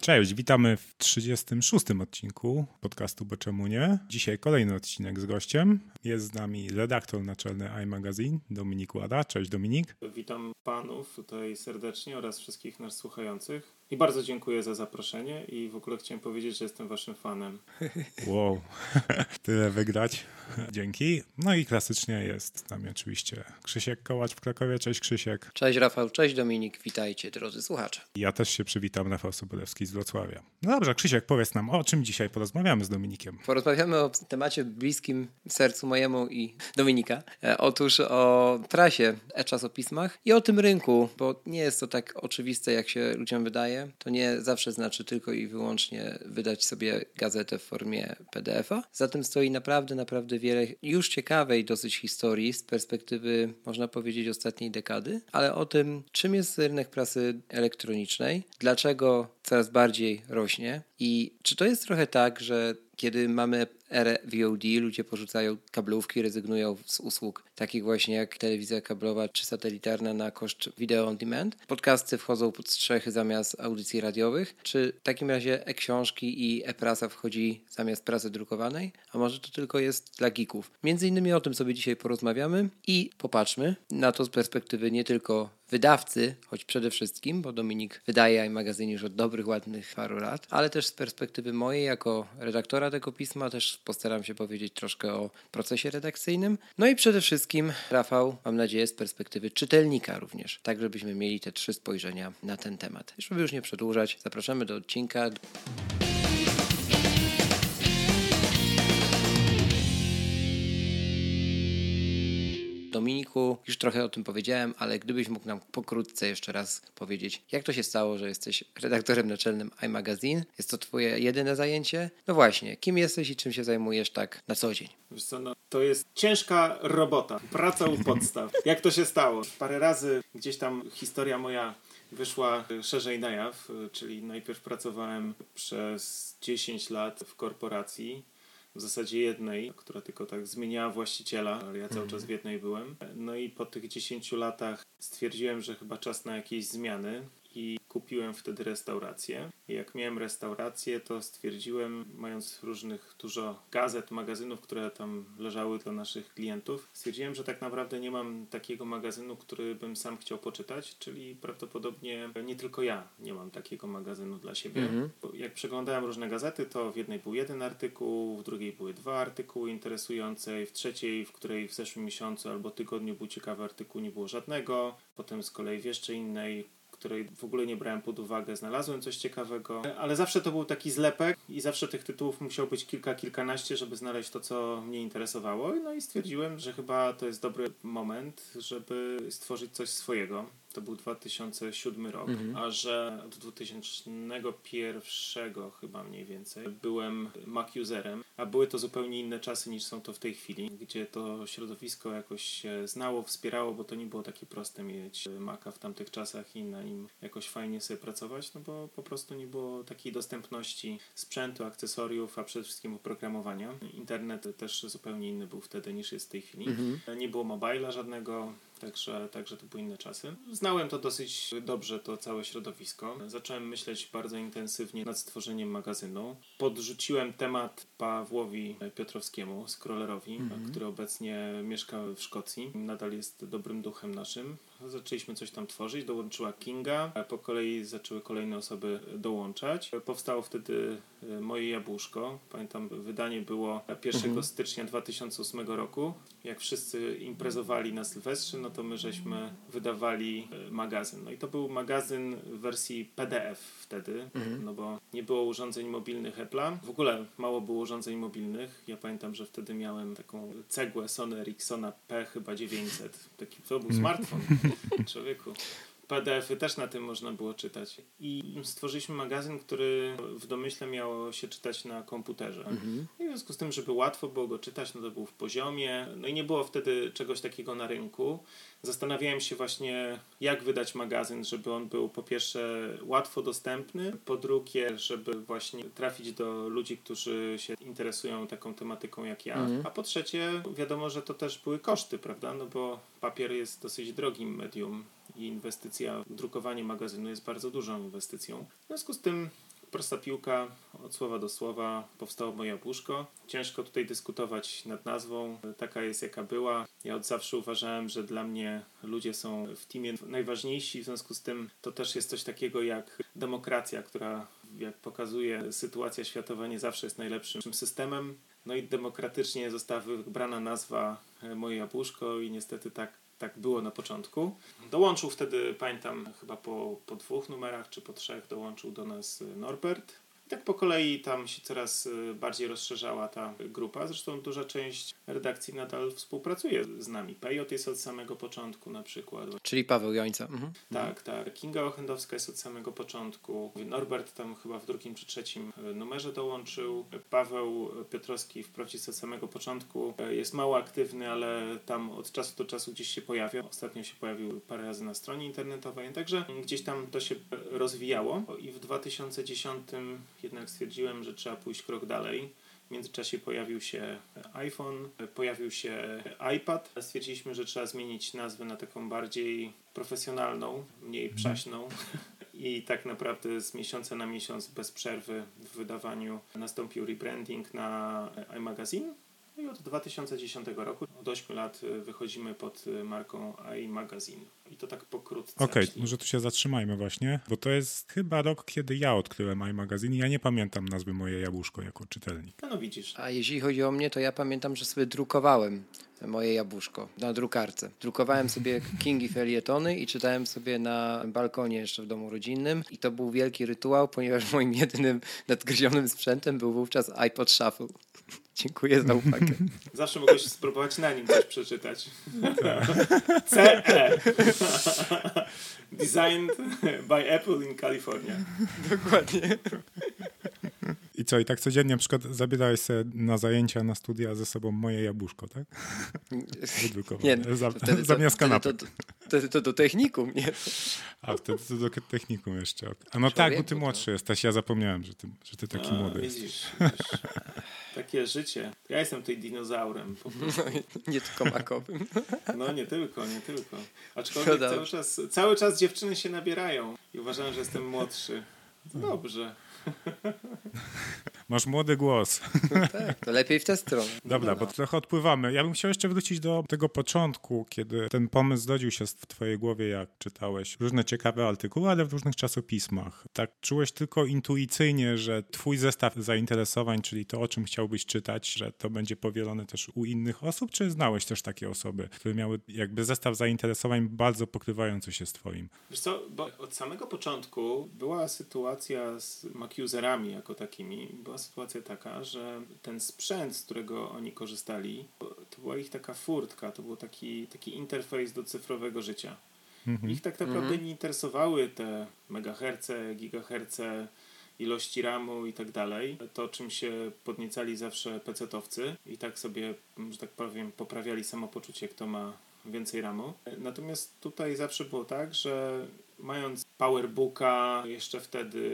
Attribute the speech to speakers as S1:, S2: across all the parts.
S1: Cześć, witamy w 36. odcinku podcastu Bo czemu nie? Dzisiaj kolejny odcinek z gościem. Jest z nami redaktor naczelny iMagazine, Dominik Łada. Cześć Dominik.
S2: Witam panów tutaj serdecznie oraz wszystkich nas słuchających. I bardzo dziękuję za zaproszenie i w ogóle chciałem powiedzieć, że jestem waszym fanem.
S1: Wow, tyle wygrać. Dzięki. No i klasycznie jest z nami oczywiście Krzysiek Kołacz w Krakowie. Cześć Krzysiek.
S3: Cześć Rafał, cześć Dominik, witajcie drodzy słuchacze.
S1: Ja też się przywitam, Rafał Sobolewski z Wrocławia. No dobrze, Krzysiek, powiedz nam, o czym dzisiaj porozmawiamy z Dominikiem?
S3: Porozmawiamy o temacie bliskim sercu mojemu i Dominika. E, otóż o prasie, e-czasopismach i o tym rynku, bo nie jest to tak oczywiste, jak się ludziom wydaje. To nie zawsze znaczy tylko i wyłącznie wydać sobie gazetę w formie PDF-a. Za tym stoi naprawdę, naprawdę wiele już ciekawej dosyć historii z perspektywy, można powiedzieć, ostatniej dekady, ale o tym, czym jest rynek prasy elektronicznej, dlaczego coraz bardziej rośnie. I czy to jest trochę tak, że kiedy mamy erę VOD, ludzie porzucają kablówki, rezygnują z usług takich właśnie jak telewizja kablowa czy satelitarna na koszt video on demand. Podcasty wchodzą pod strzechy zamiast audycji radiowych. Czy w takim razie e-książki i e-prasa wchodzi zamiast prasy drukowanej? A może to tylko jest dla geeków? Między innymi o tym sobie dzisiaj porozmawiamy i popatrzmy na to z perspektywy nie tylko wydawcy, choć przede wszystkim, bo Dominik wydaje magazyn już od dobrych, ładnych paru lat, ale też z perspektywy mojej jako redaktora tego pisma też postaram się powiedzieć troszkę o procesie redakcyjnym. No i przede wszystkim, Rafał, mam nadzieję, z perspektywy czytelnika również, tak żebyśmy mieli te trzy spojrzenia na ten temat. Żeby już nie przedłużać, zapraszamy do odcinka. Dominiku, już trochę o tym powiedziałem, ale gdybyś mógł nam pokrótce jeszcze raz powiedzieć, jak to się stało, że jesteś redaktorem naczelnym iMagazine? Jest to twoje jedyne zajęcie? No właśnie, kim jesteś i czym się zajmujesz tak na co dzień?
S2: Co, no, to jest ciężka robota, praca u podstaw. Jak to się stało? Parę razy gdzieś tam historia moja wyszła szerzej na jaw, czyli najpierw pracowałem przez 10 lat w korporacji, w zasadzie jednej, która tylko tak zmieniała właściciela, ale ja cały czas w jednej byłem. No i po tych 10 latach stwierdziłem, że chyba czas na jakieś zmiany kupiłem wtedy restaurację. Jak miałem restaurację, to stwierdziłem, mając różnych dużo gazet, magazynów, które tam leżały dla naszych klientów, stwierdziłem, że tak naprawdę nie mam takiego magazynu, który bym sam chciał poczytać, czyli prawdopodobnie nie tylko ja nie mam takiego magazynu dla siebie. Mhm. Jak przeglądałem różne gazety, to w jednej był jeden artykuł, w drugiej były dwa artykuły interesujące, w trzeciej, w której w zeszłym miesiącu albo tygodniu był ciekawy artykuł, nie było żadnego. Potem z kolei w jeszcze innej której w ogóle nie brałem pod uwagę, znalazłem coś ciekawego, ale zawsze to był taki zlepek i zawsze tych tytułów musiał być kilka, kilkanaście, żeby znaleźć to, co mnie interesowało. No i stwierdziłem, że chyba to jest dobry moment, żeby stworzyć coś swojego. To był 2007 rok, mhm. a że od 2001 chyba mniej więcej byłem Mac userem, a były to zupełnie inne czasy niż są to w tej chwili, gdzie to środowisko jakoś się znało, wspierało, bo to nie było takie proste mieć Maca w tamtych czasach i na nim jakoś fajnie sobie pracować, no bo po prostu nie było takiej dostępności sprzętu, akcesoriów, a przede wszystkim oprogramowania. Internet też zupełnie inny był wtedy niż jest w tej chwili. Mhm. Nie było mobila żadnego, Także, także to były inne czasy. Znałem to dosyć dobrze, to całe środowisko. Zacząłem myśleć bardzo intensywnie nad stworzeniem magazynu. Podrzuciłem temat Pawłowi Piotrowskiemu, Scrollerowi, mm -hmm. który obecnie mieszka w Szkocji. Nadal jest dobrym duchem naszym zaczęliśmy coś tam tworzyć, dołączyła Kinga, a po kolei zaczęły kolejne osoby dołączać. Powstało wtedy e, Moje Jabłuszko. Pamiętam, wydanie było 1 mhm. stycznia 2008 roku. Jak wszyscy imprezowali na Sylwestrze, no to my żeśmy wydawali e, magazyn. No i to był magazyn w wersji PDF wtedy, mhm. no bo nie było urządzeń mobilnych Apple'a. W ogóle mało było urządzeń mobilnych. Ja pamiętam, że wtedy miałem taką cegłę Sony Ericssona P chyba 900. Taki, to był mhm. smartfon. Człowieku. PDF-y też na tym można było czytać. I stworzyliśmy magazyn, który w domyśle miało się czytać na komputerze. Mhm. I w związku z tym, żeby łatwo było go czytać, no to był w poziomie. No i nie było wtedy czegoś takiego na rynku. Zastanawiałem się właśnie, jak wydać magazyn, żeby on był po pierwsze łatwo dostępny, po drugie, żeby właśnie trafić do ludzi, którzy się interesują taką tematyką jak ja, mhm. a po trzecie, wiadomo, że to też były koszty, prawda? No bo papier jest dosyć drogim medium i inwestycja w drukowanie magazynu jest bardzo dużą inwestycją. W związku z tym prosta piłka, od słowa do słowa powstało moje jabłuszko. Ciężko tutaj dyskutować nad nazwą, taka jest jaka była. Ja od zawsze uważałem, że dla mnie ludzie są w teamie najważniejsi, w związku z tym to też jest coś takiego jak demokracja, która jak pokazuje sytuacja światowa nie zawsze jest najlepszym systemem. No i demokratycznie została wybrana nazwa Moje Jabłuszko i niestety tak tak było na początku. Dołączył wtedy, pamiętam, chyba po, po dwóch numerach czy po trzech dołączył do nas Norbert tak po kolei tam się coraz y, bardziej rozszerzała ta grupa. Zresztą duża część redakcji nadal współpracuje z nami. Pejot jest od samego początku na przykład.
S3: Czyli Paweł Jońca.
S2: Mhm. Tak, tak. Kinga Ochendowska jest od samego początku. Norbert tam chyba w drugim czy trzecim y, numerze dołączył. Paweł Piotrowski wprawdzie jest od samego początku. Y, jest mało aktywny, ale tam od czasu do czasu gdzieś się pojawia. Ostatnio się pojawił parę razy na stronie internetowej. Także gdzieś tam to się rozwijało i w 2010 jednak stwierdziłem, że trzeba pójść krok dalej. W międzyczasie pojawił się iPhone, pojawił się iPad. Stwierdziliśmy, że trzeba zmienić nazwę na taką bardziej profesjonalną, mniej mhm. przaśną. I tak naprawdę z miesiąca na miesiąc bez przerwy w wydawaniu nastąpił rebranding na iMagazine. I od 2010 roku, od 8 lat wychodzimy pod marką iMagazine. I to tak pokrótce.
S1: Okej, okay, może tu się zatrzymajmy właśnie, bo to jest chyba rok, kiedy ja odkryłem iMagazine i ja nie pamiętam nazwy moje jabłuszko jako czytelnik.
S2: No, no widzisz.
S3: A jeśli chodzi o mnie, to ja pamiętam, że sobie drukowałem moje jabłuszko na drukarce. Drukowałem sobie Kingi felietony i czytałem sobie na balkonie jeszcze w domu rodzinnym i to był wielki rytuał, ponieważ moim jedynym nadgryzionym sprzętem był wówczas iPod Shuffle. Dziękuję za uwagę.
S2: Zawsze mogłeś spróbować na nim coś przeczytać. CE. Designed by Apple in California.
S3: Dokładnie.
S1: I co, i tak codziennie na przykład zabierałeś się na zajęcia, na studia ze sobą moje jabłuszko, tak?
S3: Nie, no, Za, wtedy, zamiast kanapy. To, to, to, do technikum, nie?
S1: A, wtedy to do technikum jeszcze. A no tak, bo ty młodszy jesteś, ja zapomniałem, że ty, że ty taki A, młody widzisz, jesteś. Widzisz.
S2: Takie życie. Ja jestem tutaj dinozaurem. Po
S3: no, nie tylko makowym.
S2: No nie tylko, nie tylko. Aczkolwiek cały czas, cały czas dziewczyny się nabierają i uważam, że jestem młodszy. Dobrze.
S1: Masz młody głos.
S3: No tak, to lepiej w tę stronę.
S1: Dobra, bo trochę odpływamy. Ja bym chciał jeszcze wrócić do tego początku, kiedy ten pomysł zrodził się w twojej głowie, jak czytałeś różne ciekawe artykuły, ale w różnych czasopismach. Tak czułeś tylko intuicyjnie, że twój zestaw zainteresowań, czyli to, o czym chciałbyś czytać, że to będzie powielone też u innych osób, czy znałeś też takie osoby, które miały jakby zestaw zainteresowań bardzo pokrywający się z twoim?
S2: Wiesz co, bo od samego początku była sytuacja z Mac-userami jako takimi. Była sytuacja taka, że ten sprzęt, z którego oni korzystali, to była ich taka furtka, to był taki, taki interfejs do cyfrowego życia. Mhm. Ich tak naprawdę mhm. nie interesowały te megaherce, gigaherce, ilości RAMu i tak dalej. To, czym się podniecali zawsze pecetowcy i tak sobie, że tak powiem, poprawiali samopoczucie, kto ma więcej RAMu. Natomiast tutaj zawsze było tak, że mając PowerBooka, jeszcze wtedy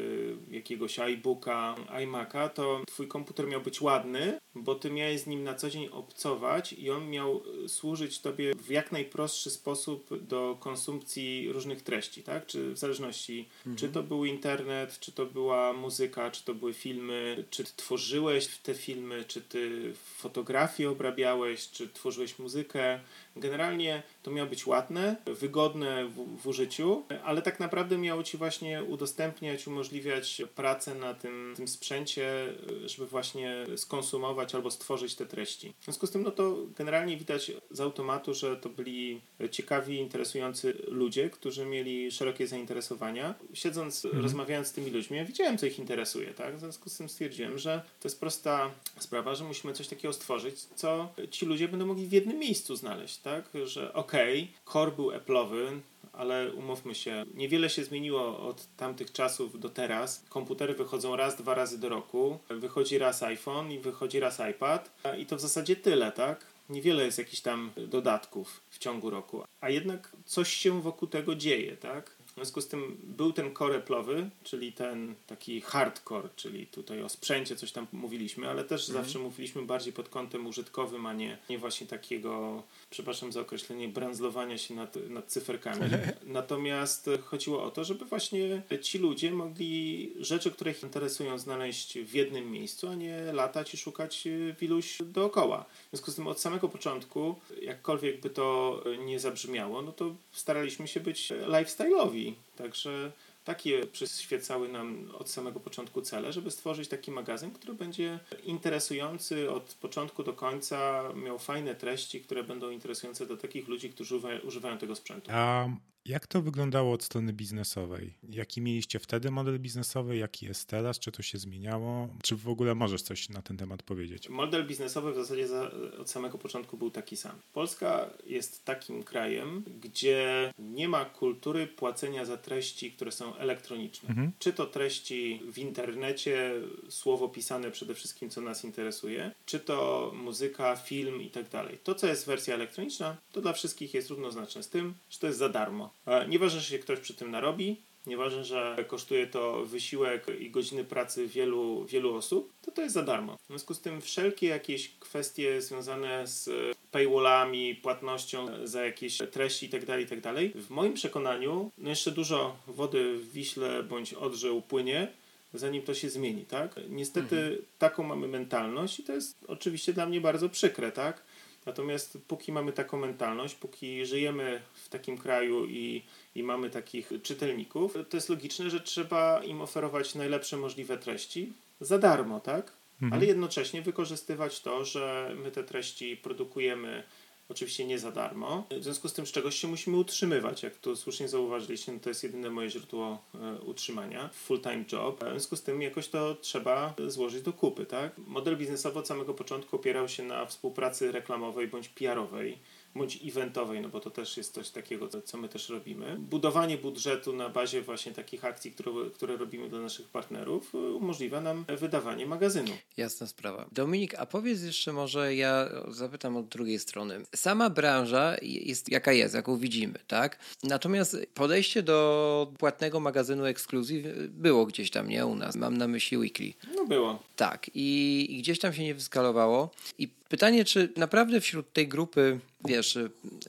S2: jakiegoś iBooka, iMac'a, to twój komputer miał być ładny, bo ty miałeś z nim na co dzień obcować i on miał służyć tobie w jak najprostszy sposób do konsumpcji różnych treści, tak? Czy w zależności, mhm. czy to był internet, czy to była muzyka, czy to były filmy, czy ty tworzyłeś te filmy, czy ty fotografię obrabiałeś, czy tworzyłeś muzykę. Generalnie to miało być ładne, wygodne w, w użyciu, ale tak naprawdę miało ci właśnie udostępniać, umożliwiać pracę na tym, tym sprzęcie, żeby właśnie skonsumować albo stworzyć te treści. W związku z tym, no to generalnie widać z automatu, że to byli ciekawi, interesujący ludzie, którzy mieli szerokie zainteresowania. Siedząc, mhm. rozmawiając z tymi ludźmi, ja widziałem, co ich interesuje, tak? W związku z tym stwierdziłem, że to jest prosta sprawa, że musimy coś takiego stworzyć, co ci ludzie będą mogli w jednym miejscu znaleźć, tak? Że okej, okay, core był Apple'owy, ale umówmy się, niewiele się zmieniło od tamtych czasów do teraz. Komputery wychodzą raz, dwa razy do roku, wychodzi raz iPhone i wychodzi raz iPad i to w zasadzie tyle, tak? Niewiele jest jakichś tam dodatków w ciągu roku, a jednak coś się wokół tego dzieje, tak? W związku z tym był ten core Apple'owy, czyli ten taki hardcore, czyli tutaj o sprzęcie coś tam mówiliśmy, ale też mhm. zawsze mówiliśmy bardziej pod kątem użytkowym, a nie, nie właśnie takiego, przepraszam za określenie, branzlowania się nad, nad cyferkami. Natomiast chodziło o to, żeby właśnie ci ludzie mogli rzeczy, które ich interesują, znaleźć w jednym miejscu, a nie latać i szukać w iluś dookoła. W związku z tym od samego początku, jakkolwiek by to nie zabrzmiało, no to staraliśmy się być lifestyle'owi Także takie przyświecały nam od samego początku cele, żeby stworzyć taki magazyn, który będzie interesujący od początku do końca, miał fajne treści, które będą interesujące dla takich ludzi, którzy używają tego sprzętu.
S1: A jak to wyglądało od strony biznesowej? Jaki mieliście wtedy model biznesowy, jaki jest teraz? Czy to się zmieniało? Czy w ogóle możesz coś na ten temat powiedzieć?
S2: Model biznesowy w zasadzie za, od samego początku był taki sam. Polska jest takim krajem, gdzie nie ma kultury płacenia za treści, które są elektroniczne. Mhm. Czy to treści w internecie, słowo pisane przede wszystkim, co nas interesuje, czy to muzyka, film i tak dalej. To, co jest wersja elektroniczna, to dla wszystkich jest równoznaczne z tym, że to jest za darmo. Nieważne, że się ktoś przy tym narobi, nieważne, że kosztuje to wysiłek i godziny pracy wielu, wielu osób, to to jest za darmo. W związku z tym wszelkie jakieś kwestie związane z paywallami, płatnością za jakieś treści itd., tak itd., tak w moim przekonaniu no jeszcze dużo wody w Wiśle bądź Odrze upłynie, zanim to się zmieni, tak? Niestety mhm. taką mamy mentalność i to jest oczywiście dla mnie bardzo przykre, tak? Natomiast póki mamy taką mentalność, póki żyjemy w takim kraju i, i mamy takich czytelników, to jest logiczne, że trzeba im oferować najlepsze możliwe treści za darmo, tak? Mhm. Ale jednocześnie wykorzystywać to, że my te treści produkujemy Oczywiście nie za darmo. W związku z tym z czegoś się musimy utrzymywać. Jak tu słusznie zauważyliście, no to jest jedyne moje źródło e, utrzymania. Full-time job. W związku z tym jakoś to trzeba złożyć do kupy, tak? Model biznesowy od samego początku opierał się na współpracy reklamowej bądź PR-owej bądź eventowej, no bo to też jest coś takiego, co my też robimy. Budowanie budżetu na bazie właśnie takich akcji, które, które robimy dla naszych partnerów, umożliwia nam wydawanie magazynu.
S3: Jasna sprawa. Dominik, a powiedz jeszcze może, ja zapytam od drugiej strony. Sama branża jest jaka jest, jaką widzimy, tak? Natomiast podejście do płatnego magazynu Exclusive było gdzieś tam, nie? U nas. Mam na myśli Weekly.
S2: No było.
S3: Tak. I, i gdzieś tam się nie wyskalowało. I pytanie, czy naprawdę wśród tej grupy, wiesz,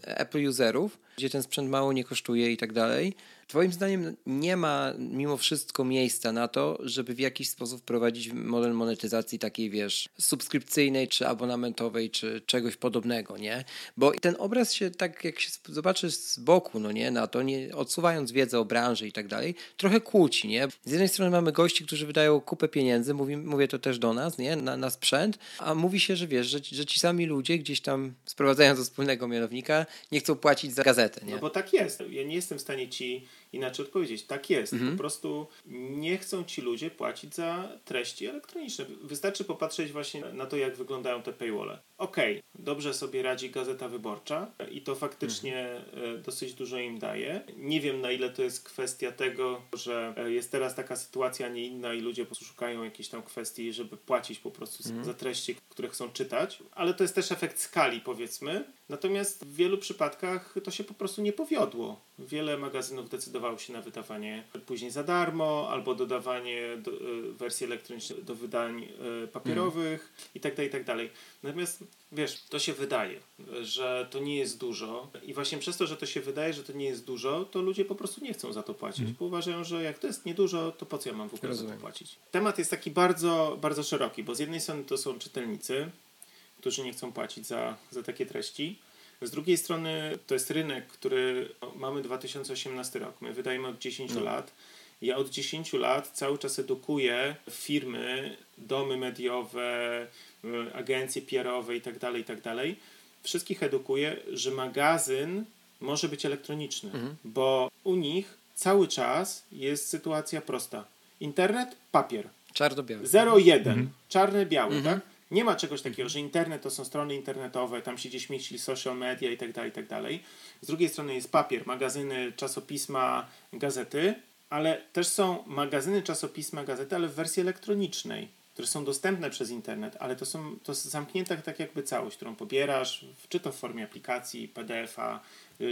S3: Apple userów, gdzie ten sprzęt mało nie kosztuje i tak dalej, Twoim zdaniem nie ma mimo wszystko miejsca na to, żeby w jakiś sposób wprowadzić model monetyzacji takiej, wiesz, subskrypcyjnej, czy abonamentowej, czy czegoś podobnego, nie? Bo ten obraz się tak, jak się zobaczy z boku, no nie, na to, nie odsuwając wiedzę o branży i tak dalej, trochę kłóci, nie? Z jednej strony mamy gości, którzy wydają kupę pieniędzy, mówi, mówię to też do nas, nie? Na, na sprzęt, a mówi się, że wiesz, że, że ci sami ludzie gdzieś tam sprowadzając do wspólnego mianownika nie chcą płacić za gazetę, nie?
S2: No bo tak jest. Ja nie jestem w stanie ci inaczej odpowiedzieć. Tak jest. Mhm. Po prostu nie chcą ci ludzie płacić za treści elektroniczne. Wystarczy popatrzeć właśnie na to, jak wyglądają te paywalle. okej, dobrze sobie radzi Gazeta Wyborcza i to faktycznie e, dosyć dużo im daje. Nie wiem na ile to jest kwestia tego, że e, jest teraz taka sytuacja, a nie inna i ludzie po prostu szukają jakiejś tam kwestii, żeby płacić po prostu z- za treści, które chcą czytać, ale to jest też efekt skali powiedzmy. Natomiast w wielu przypadkach to się po prostu nie powiodło. Wiele magazynów decydowało się na wydawanie później za darmo, albo dodawanie do, e, wersji elektronicznej do wydań e, papierowych i tak dalej, i tak dalej. Natomiast wiesz, to się wydaje, że to nie jest dużo i właśnie przez to, że to się wydaje, że to nie jest dużo, to ludzie po prostu nie chcą za to płacić, bo uważają, że jak to jest niedużo, to po co ja mam w ogóle za to
S3: Rozumiem.
S2: płacić. Temat jest taki bardzo, bardzo szeroki, bo z jednej strony to są czytelnicy, którzy nie chcą płacić za, za takie treści. Z drugiej strony to jest rynek, który no, mamy 2018 rok, my wydajemy od 10 lat. Ja od 10 lat cały czas edukuję firmy, domy mediowe, y, agencje PR-owe i tak dalej, i tak. Wszystkich edukuję, że magazyn może być elektroniczny, bo u nich cały czas jest sytuacja prosta. Internet, papier.
S3: Czarno-biały.
S2: 0,1. Czarny, biały, tak? Nie ma czegoś takiego, że internet to są strony internetowe, tam się gdzieś mieści social media i tak dalej, i tak dalej. Z drugiej strony jest papier, magazyny, czasopisma, gazety, ale też są magazyny, czasopisma, gazety, ale w wersji elektronicznej, które są dostępne przez internet, ale to są to jest zamknięta tak jakby całość, którą pobierasz, czy to w formie aplikacji, PDF-a,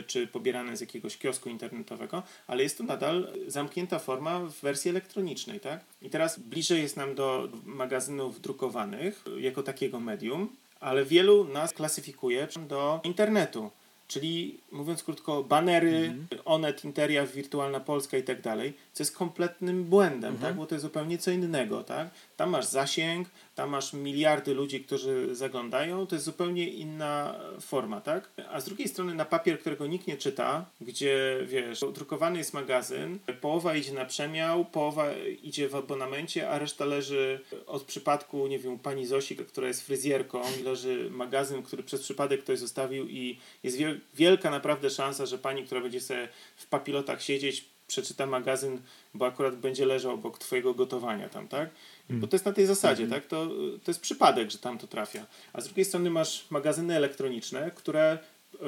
S2: czy pobierane z jakiegoś kiosku internetowego, ale jest to nadal zamknięta forma w wersji elektronicznej, tak? I teraz bliżej jest nam do magazynów drukowanych y, jako takiego medium, ale wielu nas klasyfikuje do internetu. Czyli mówiąc krótko, banery, Onet, Interia, Wirtualna Polska i tak dalej, co jest kompletnym błędem, tak? bo to jest zupełnie co innego. Tak? Tam masz zasięg, tam masz miliardy ludzi, którzy zaglądają, to jest zupełnie inna forma. Tak? A z drugiej strony na papier, którego nikt nie czyta, gdzie wiesz, drukowany jest magazyn, połowa idzie na przemiał, połowa idzie w abonamencie, a reszta leży od przypadku, nie wiem, pani Zosi, która jest fryzjerką leży magazyn, który przez przypadek ktoś zostawił i jest wiel- wielka naprawdę szansa, że pani, która będzie sobie w papilotach siedzieć, przeczyta magazyn, bo akurat będzie leżał obok twojego gotowania tam, tak? Bo to jest na tej zasadzie, tak? To, to jest przypadek, że tam to trafia. A z drugiej strony masz magazyny elektroniczne, które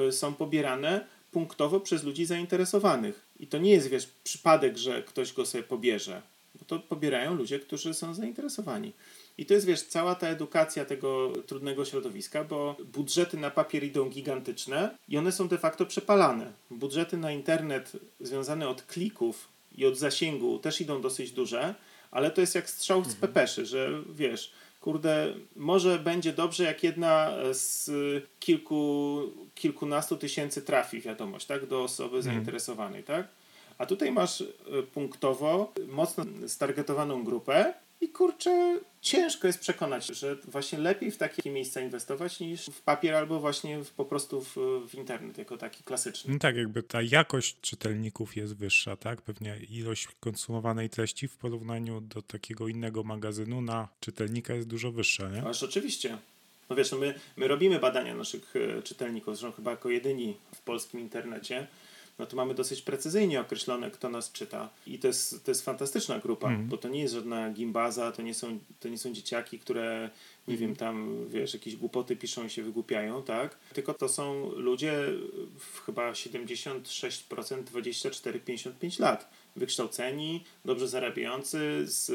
S2: y, są pobierane punktowo przez ludzi zainteresowanych. I to nie jest, wiesz, przypadek, że ktoś go sobie pobierze. Bo to pobierają ludzie, którzy są zainteresowani. I to jest, wiesz, cała ta edukacja tego trudnego środowiska, bo budżety na papier idą gigantyczne i one są de facto przepalane. Budżety na internet związane od klików i od zasięgu też idą dosyć duże, ale to jest jak strzał z pepeszy, że wiesz, kurde, może będzie dobrze, jak jedna z kilku, kilkunastu tysięcy trafi wiadomość, tak, do osoby zainteresowanej, tak? A tutaj masz e, punktowo mocno stargetowaną grupę i kurczę, ciężko jest przekonać, że właśnie lepiej w takie miejsca inwestować niż w papier albo właśnie w, po prostu w, w internet jako taki klasyczny.
S1: No tak, jakby ta jakość czytelników jest wyższa, tak? Pewnie ilość konsumowanej treści w porównaniu do takiego innego magazynu na czytelnika jest dużo wyższa, nie?
S2: Ależ oczywiście. No wiesz, no my, my robimy badania naszych e, czytelników, zresztą chyba jako jedyni w polskim internecie. No to mamy dosyć precyzyjnie określone, kto nas czyta. I to jest, to jest fantastyczna grupa, bo to nie jest żadna gimbaza, to nie są, to nie są dzieciaki, które, nie wiem, tam, wiesz, jakieś głupoty piszą i się wygłupiają, tak? Tylko to są ludzie w chyba 76%, 24-55 lat. Wykształceni, dobrze zarabiający, z,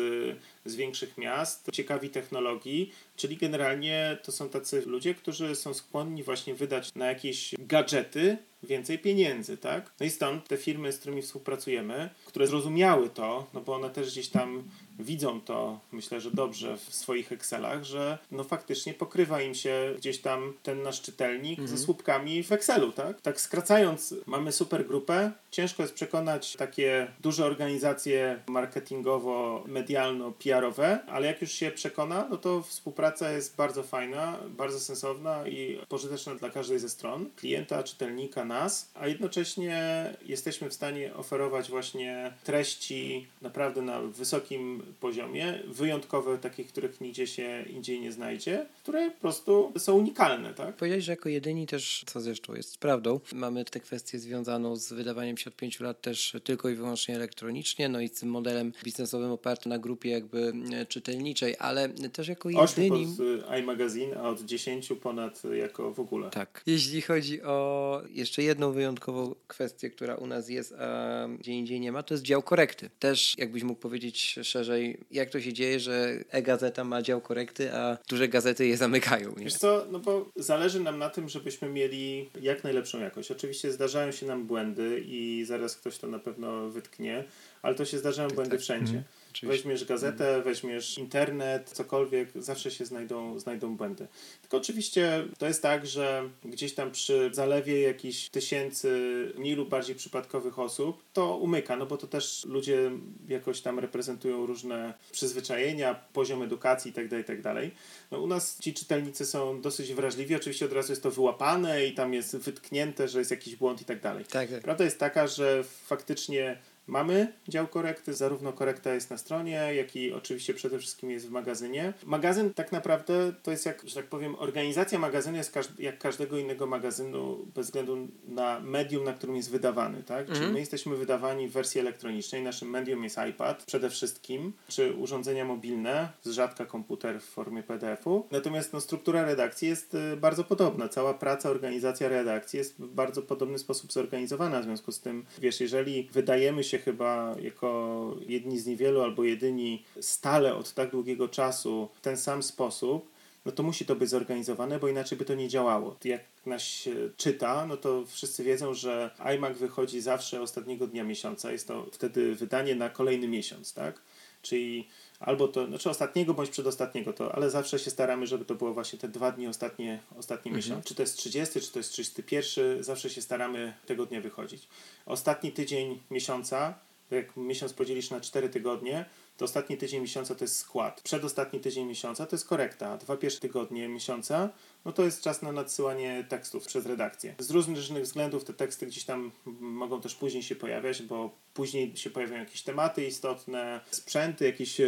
S2: z większych miast, ciekawi technologii, czyli generalnie to są tacy ludzie, którzy są skłonni właśnie wydać na jakieś gadżety więcej pieniędzy, tak? No i stąd te firmy, z którymi współpracujemy, które zrozumiały to, no bo one też gdzieś tam widzą to, myślę, że dobrze w swoich Excelach, że no faktycznie pokrywa im się gdzieś tam ten nasz czytelnik ze słupkami w Excelu, tak? Tak skracając, mamy super grupę, ciężko jest przekonać takie duże organizacje marketingowo-medialno-PR-owe, ale jak już się przekona, no to współpraca jest bardzo fajna, bardzo sensowna i pożyteczna dla każdej ze stron, klienta, czytelnika, nas, a jednocześnie jesteśmy w stanie oferować właśnie treści naprawdę na wysokim poziomie, wyjątkowe, takich, których nigdzie się indziej nie znajdzie, które po prostu są unikalne, tak?
S3: Powiedziałeś, że jako jedyni też, co zresztą jest prawdą, mamy tę kwestię związaną z wydawaniem się od pięciu lat też tylko i wyłącznie elektronicznie, no i z tym modelem biznesowym opartym na grupie jakby e, czytelniczej, ale też jako jedyni...
S2: pod iMagazine, a od dziesięciu ponad jako w ogóle.
S3: Tak. Jeśli chodzi o jeszcze jedną wyjątkową kwestię, która u nas jest, a gdzie indziej nie ma, to jest dział korekty. Też jakbyś mógł powiedzieć szerzej, jak to się dzieje, że e-gazeta ma dział korekty, a duże gazety je zamykają. Nie?
S2: Wiesz co, no bo zależy nam na tym, żebyśmy mieli jak najlepszą jakość. Oczywiście zdarzają się nam błędy i zaraz ktoś to na pewno wytknie, ale to się zdarzają błędy
S3: tak.
S2: wszędzie.
S1: Mhm.
S3: Oczywiście.
S2: Weźmiesz gazetę, weźmiesz internet, cokolwiek, zawsze się znajdą, znajdą błędy. Tylko oczywiście to jest tak, że gdzieś tam przy zalewie jakichś tysięcy mniej lub bardziej przypadkowych osób to umyka, no bo to też ludzie jakoś tam reprezentują różne przyzwyczajenia, poziom edukacji itd., itd. No u nas ci czytelnicy są dosyć wrażliwi, oczywiście od razu jest to wyłapane i tam jest wytknięte, że jest jakiś błąd i tak.
S3: Tak, tak.
S2: Prawda jest taka, że faktycznie mamy dział korekty, zarówno korekta jest na stronie, jak i oczywiście przede wszystkim jest w magazynie. Magazyn tak naprawdę to jest jak, że tak powiem, organizacja magazynu jest jak każdego innego magazynu bez względu na medium, na którym jest wydawany, tak? Czyli my jesteśmy wydawani w wersji elektronicznej, naszym medium jest iPad przede wszystkim, czy urządzenia mobilne, z rzadka komputer w formie PDF-u. Natomiast no, struktura redakcji jest y, bardzo podobna. Cała praca, organizacja redakcji jest w bardzo podobny sposób zorganizowana. W związku z tym, wiesz, jeżeli wydajemy się chyba jako jedni z niewielu albo jedyni stale od tak długiego czasu w ten sam sposób, no to musi to być zorganizowane, bo inaczej by to nie działało. Jak nas się czyta, no to wszyscy wiedzą, że iMac wychodzi zawsze ostatniego dnia miesiąca. Jest to wtedy wydanie na kolejny miesiąc, tak? Czyli albo to, znaczy ostatniego bądź przedostatniego, to, ale zawsze się staramy, żeby to było właśnie te dwa dni ostatnie, ostatnie miesiąc. Czy to jest 30, czy to jest 31, zawsze się staramy tego dnia wychodzić. Ostatni tydzień miesiąca, jak miesiąc podzielisz na 4 tygodnie, to ostatni tydzień miesiąca to jest skład. Przedostatni tydzień miesiąca to jest korekta. Dwa pierwsze tygodnie miesiąca, no to jest czas na nadsyłanie tekstów przez redakcję. Z różnych względów te teksty gdzieś tam mogą też później się pojawiać, bo później się pojawiają jakieś tematy istotne, sprzęty, jakieś e,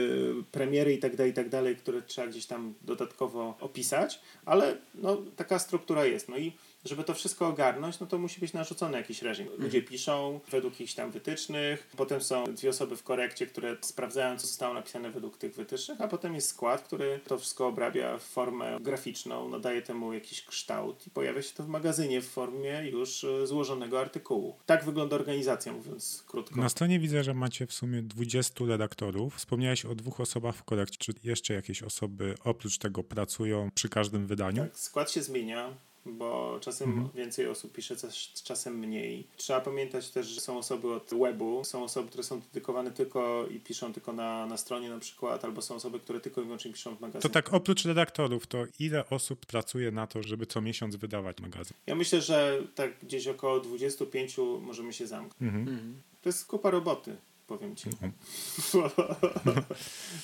S2: premiery i tak dalej, i tak które trzeba gdzieś tam dodatkowo opisać, ale no, taka struktura jest. No i żeby to wszystko ogarnąć, no to musi być narzucony jakiś reżim. Ludzie piszą według jakichś tam wytycznych, potem są dwie osoby w korekcie, które sprawdzają, co zostało napisane według tych wytycznych, a potem jest skład, który to wszystko obrabia w formę graficzną, nadaje temu jakiś kształt i pojawia się to w magazynie w formie już e, złożonego artykułu. Tak wygląda organizacja, mówiąc krótko.
S1: Na stronie widzę, że macie w sumie 20 redaktorów. Wspomniałeś o dwóch osobach w korekcie. Czy jeszcze jakieś osoby oprócz tego pracują przy każdym wydaniu?
S2: Tak, skład się zmienia, bo czasem
S1: Mhm.
S2: więcej osób pisze, coś, czasem mniej. Trzeba pamiętać też, że są osoby od webu, są osoby, które są dedykowane tylko i piszą tylko na, na stronie na przykład, albo są osoby, które tylko i wyłącznie piszą w magazynie.
S1: To tak oprócz redaktorów, to ile osób pracuje na to, żeby co miesiąc wydawać magazyn?
S2: Ja myślę, że tak gdzieś około 25 możemy się zamknąć.
S1: Mhm.
S2: To jest kupa roboty, powiem ci.
S1: No.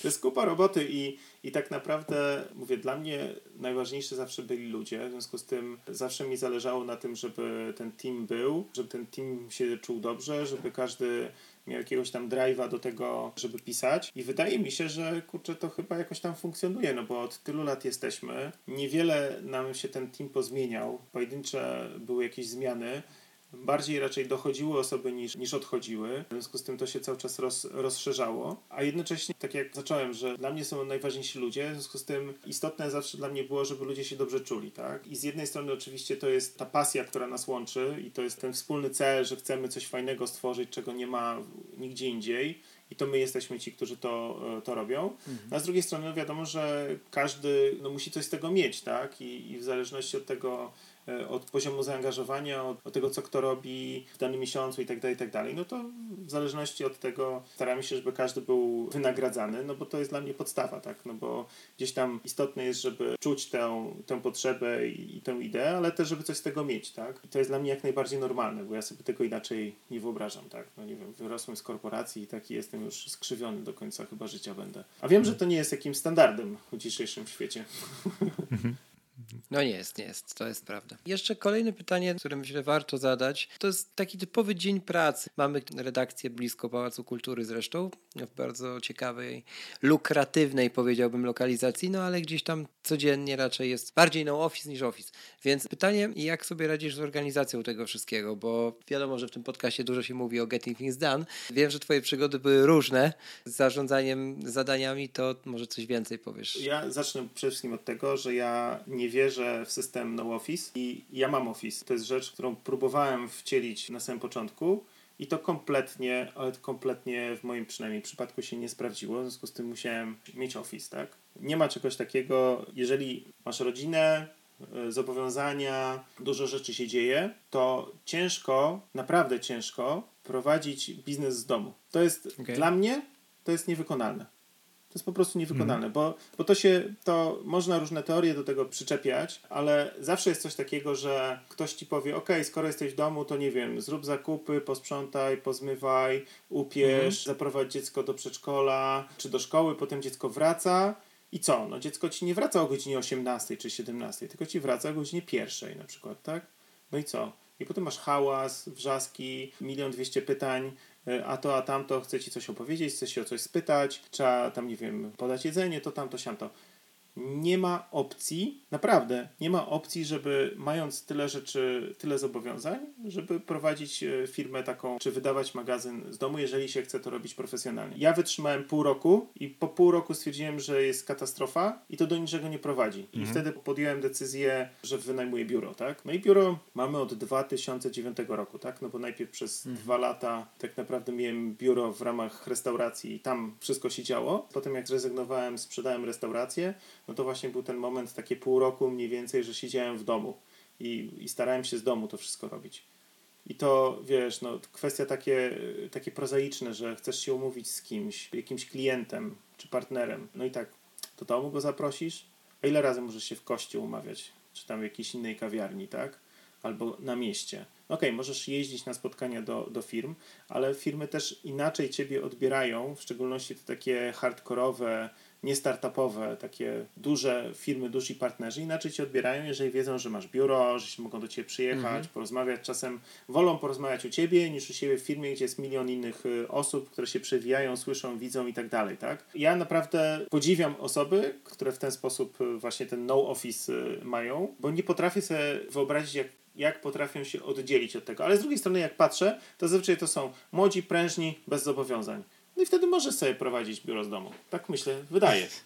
S2: to jest kupa roboty i, i tak naprawdę, mówię, dla mnie najważniejsze zawsze byli ludzie. W związku z tym zawsze mi zależało na tym, żeby ten team był, żeby ten team się czuł dobrze, żeby każdy miał jakiegoś tam drive'a do tego, żeby pisać. I wydaje mi się, że kurczę, to chyba jakoś tam funkcjonuje, no bo od tylu lat jesteśmy. Niewiele nam się ten team pozmieniał. Pojedyncze były jakieś zmiany. Bardziej raczej dochodziły osoby niż, niż odchodziły. W związku z tym to się cały czas roz, rozszerzało. A jednocześnie, tak jak zacząłem, że dla mnie są najważniejsi ludzie, w związku z tym istotne zawsze dla mnie było, żeby ludzie się dobrze czuli. Tak? I z jednej strony oczywiście to jest ta pasja, która nas łączy i to jest ten wspólny cel, że chcemy coś fajnego stworzyć, czego nie ma nigdzie indziej. I to my jesteśmy ci, którzy to, e, to robią. A z drugiej strony wiadomo, że każdy no, musi coś z tego mieć, tak? I, i w zależności od tego, od poziomu zaangażowania, od, od tego, co kto robi w danym miesiącu i tak dalej, i tak dalej, no to w zależności od tego staramy się, żeby każdy był wynagradzany, no bo to jest dla mnie podstawa, tak? No bo gdzieś tam istotne jest, żeby czuć tę, tę potrzebę i, i tę ideę, ale też, żeby coś z tego mieć, tak? I to jest dla mnie jak najbardziej normalne, bo ja sobie tego inaczej nie wyobrażam, tak? No nie wiem, wyrosłem z korporacji i taki jestem już skrzywiony do końca chyba życia będę. A wiem, że to nie jest jakimś standardem w dzisiejszym świecie.
S3: No nie jest, nie jest, to jest prawda. Jeszcze kolejne pytanie, które myślę warto zadać, to jest taki typowy dzień pracy. Mamy redakcję blisko Pałacu Kultury zresztą, w bardzo ciekawej, lukratywnej powiedziałbym lokalizacji, no ale gdzieś tam codziennie raczej jest bardziej no office niż office. Więc pytanie, jak sobie radzisz z organizacją tego wszystkiego, bo wiadomo, że w tym podcaście dużo się mówi o getting things done. Wiem, że twoje przygody były różne z zarządzaniem zadaniami, to może coś więcej powiesz.
S2: Ja zacznę przede wszystkim od tego, że ja nie wierzę w system no office i ja mam office. To jest rzecz, którą próbowałem wcielić na samym początku i to kompletnie, ale kompletnie w moim przynajmniej przypadku się nie sprawdziło, w związku z tym musiałem mieć office, tak? Nie ma czegoś takiego, jeżeli masz rodzinę, e, zobowiązania, dużo rzeczy się dzieje, to ciężko, naprawdę ciężko prowadzić biznes z domu. To jest okay. dla mnie to jest niewykonalne. To jest po prostu niewykonalne, mm. bo, bo to się, to można różne teorie do tego przyczepiać, ale zawsze jest coś takiego, że ktoś ci powie, ok, skoro jesteś w domu, to nie wiem, zrób zakupy, posprzątaj, pozmywaj, upierz, mm. zaprowadź dziecko do przedszkola czy do szkoły, potem dziecko wraca i co? No dziecko ci nie wraca o godzinie 18 czy 17, tylko ci wraca o godzinie pierwszej na przykład, tak? No i co? I potem masz hałas, wrzaski, milion dwieście pytań, a to, a tamto, chce ci coś opowiedzieć, chce się o coś spytać, trzeba tam, nie wiem, podać jedzenie, to tamto, siamto nie ma opcji, naprawdę nie ma opcji, żeby mając tyle rzeczy, tyle zobowiązań, żeby prowadzić e, firmę taką, czy wydawać magazyn z domu, jeżeli się chce to robić profesjonalnie. Ja wytrzymałem pół roku i po pół roku stwierdziłem, że jest katastrofa i to do niczego nie prowadzi. I mhm. wtedy podjąłem decyzję, że wynajmuję biuro, tak? No i biuro mamy od 2009 roku, tak? No bo najpierw przez mhm. dwa lata tak naprawdę miałem biuro w ramach restauracji i tam wszystko się działo. Potem jak zrezygnowałem, sprzedałem restaurację, no to właśnie był ten moment, takie pół roku mniej więcej, że siedziałem w domu i, i starałem się z domu to wszystko robić. I to, wiesz, no, kwestia takie, takie prozaiczne, że chcesz się umówić z kimś, jakimś klientem czy partnerem, no i tak, do domu go zaprosisz, a ile razy możesz się w koście umawiać, czy tam w jakiejś innej kawiarni, tak? Albo na mieście. Okej, okay, możesz jeździć na spotkania do, do firm, ale firmy też inaczej ciebie odbierają, w szczególności te takie hardkorowe, nie startupowe, takie duże firmy, duzi partnerzy inaczej cię odbierają, jeżeli wiedzą, że masz biuro, że się mogą do ciebie przyjechać, mhm. porozmawiać. Czasem wolą porozmawiać u ciebie niż u siebie w firmie, gdzie jest milion innych y, osób, które się przewijają, słyszą, widzą i tak dalej, tak? Ja naprawdę podziwiam osoby, które w ten sposób y, właśnie ten no office y, mają, bo nie potrafię sobie wyobrazić, jak jak potrafią się oddzielić od tego. Ale z drugiej strony, jak patrzę, to zazwyczaj to są młodzi, prężni, bez zobowiązań. No i wtedy możesz sobie prowadzić biuro z domu. Tak myślę, wydaje.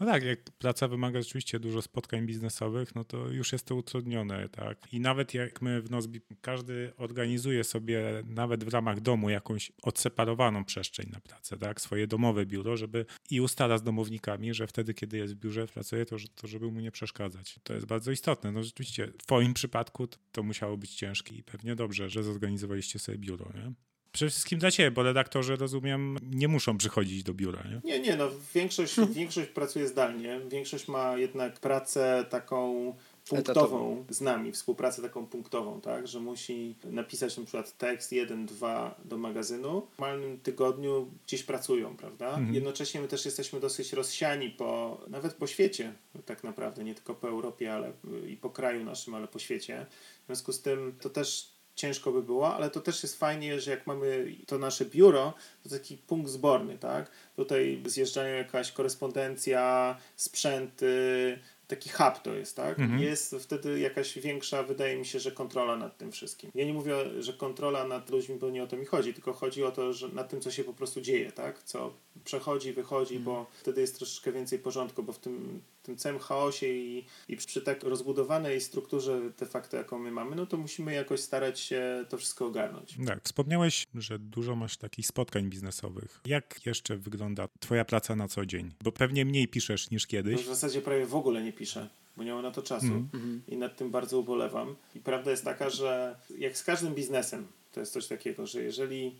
S1: No tak, jak praca wymaga rzeczywiście dużo spotkań biznesowych, no to już jest to utrudnione, tak. I nawet jak my w Nozbi, każdy organizuje sobie nawet w ramach domu jakąś odseparowaną przestrzeń na pracę, tak, swoje domowe biuro, żeby i ustala z domownikami, że wtedy, kiedy jest w biurze, pracuje, to, to żeby mu nie przeszkadzać. To jest bardzo istotne. No rzeczywiście, w twoim przypadku to musiało być ciężkie i pewnie dobrze, że zorganizowaliście sobie biuro, nie? Przede wszystkim dla ciebie, bo redaktorzy, rozumiem, nie muszą przychodzić do biura, nie?
S2: Nie, nie, no większość, hmm. większość pracuje zdalnie, większość ma jednak pracę taką punktową z nami, współpracę taką punktową, tak, że musi napisać na przykład tekst jeden, dwa do magazynu. W normalnym tygodniu gdzieś pracują, prawda? Mhm. Jednocześnie my też jesteśmy dosyć rozsiani po, nawet po świecie tak naprawdę, nie tylko po Europie, ale i po kraju naszym, ale po świecie. W związku z tym to też ciężko by było, ale to też jest fajnie, że jak mamy to nasze biuro, to taki punkt zborny, tak? Tutaj zjeżdżają jakaś korespondencja, sprzęty, taki hub to jest, tak? Mhm. Jest wtedy jakaś większa, wydaje mi się, że kontrola nad tym wszystkim. Ja nie mówię, że kontrola nad ludźmi, bo nie o to mi chodzi, tylko chodzi o to, że nad tym, co się po prostu dzieje, tak? Co przechodzi, wychodzi, mhm. bo wtedy jest troszeczkę więcej porządku, bo w tym tym całym chaosie i, i przy tak rozbudowanej strukturze de facto, jaką my mamy, no to musimy jakoś starać się to wszystko ogarnąć.
S1: Tak, wspomniałeś, że dużo masz takich spotkań biznesowych. Jak jeszcze wygląda twoja praca na co dzień? Bo pewnie mniej piszesz niż kiedyś. No
S2: w zasadzie prawie w ogóle nie piszę bo nie mam na to czasu mm. i nad tym bardzo ubolewam. I prawda jest taka, że jak z każdym biznesem, to jest coś takiego, że jeżeli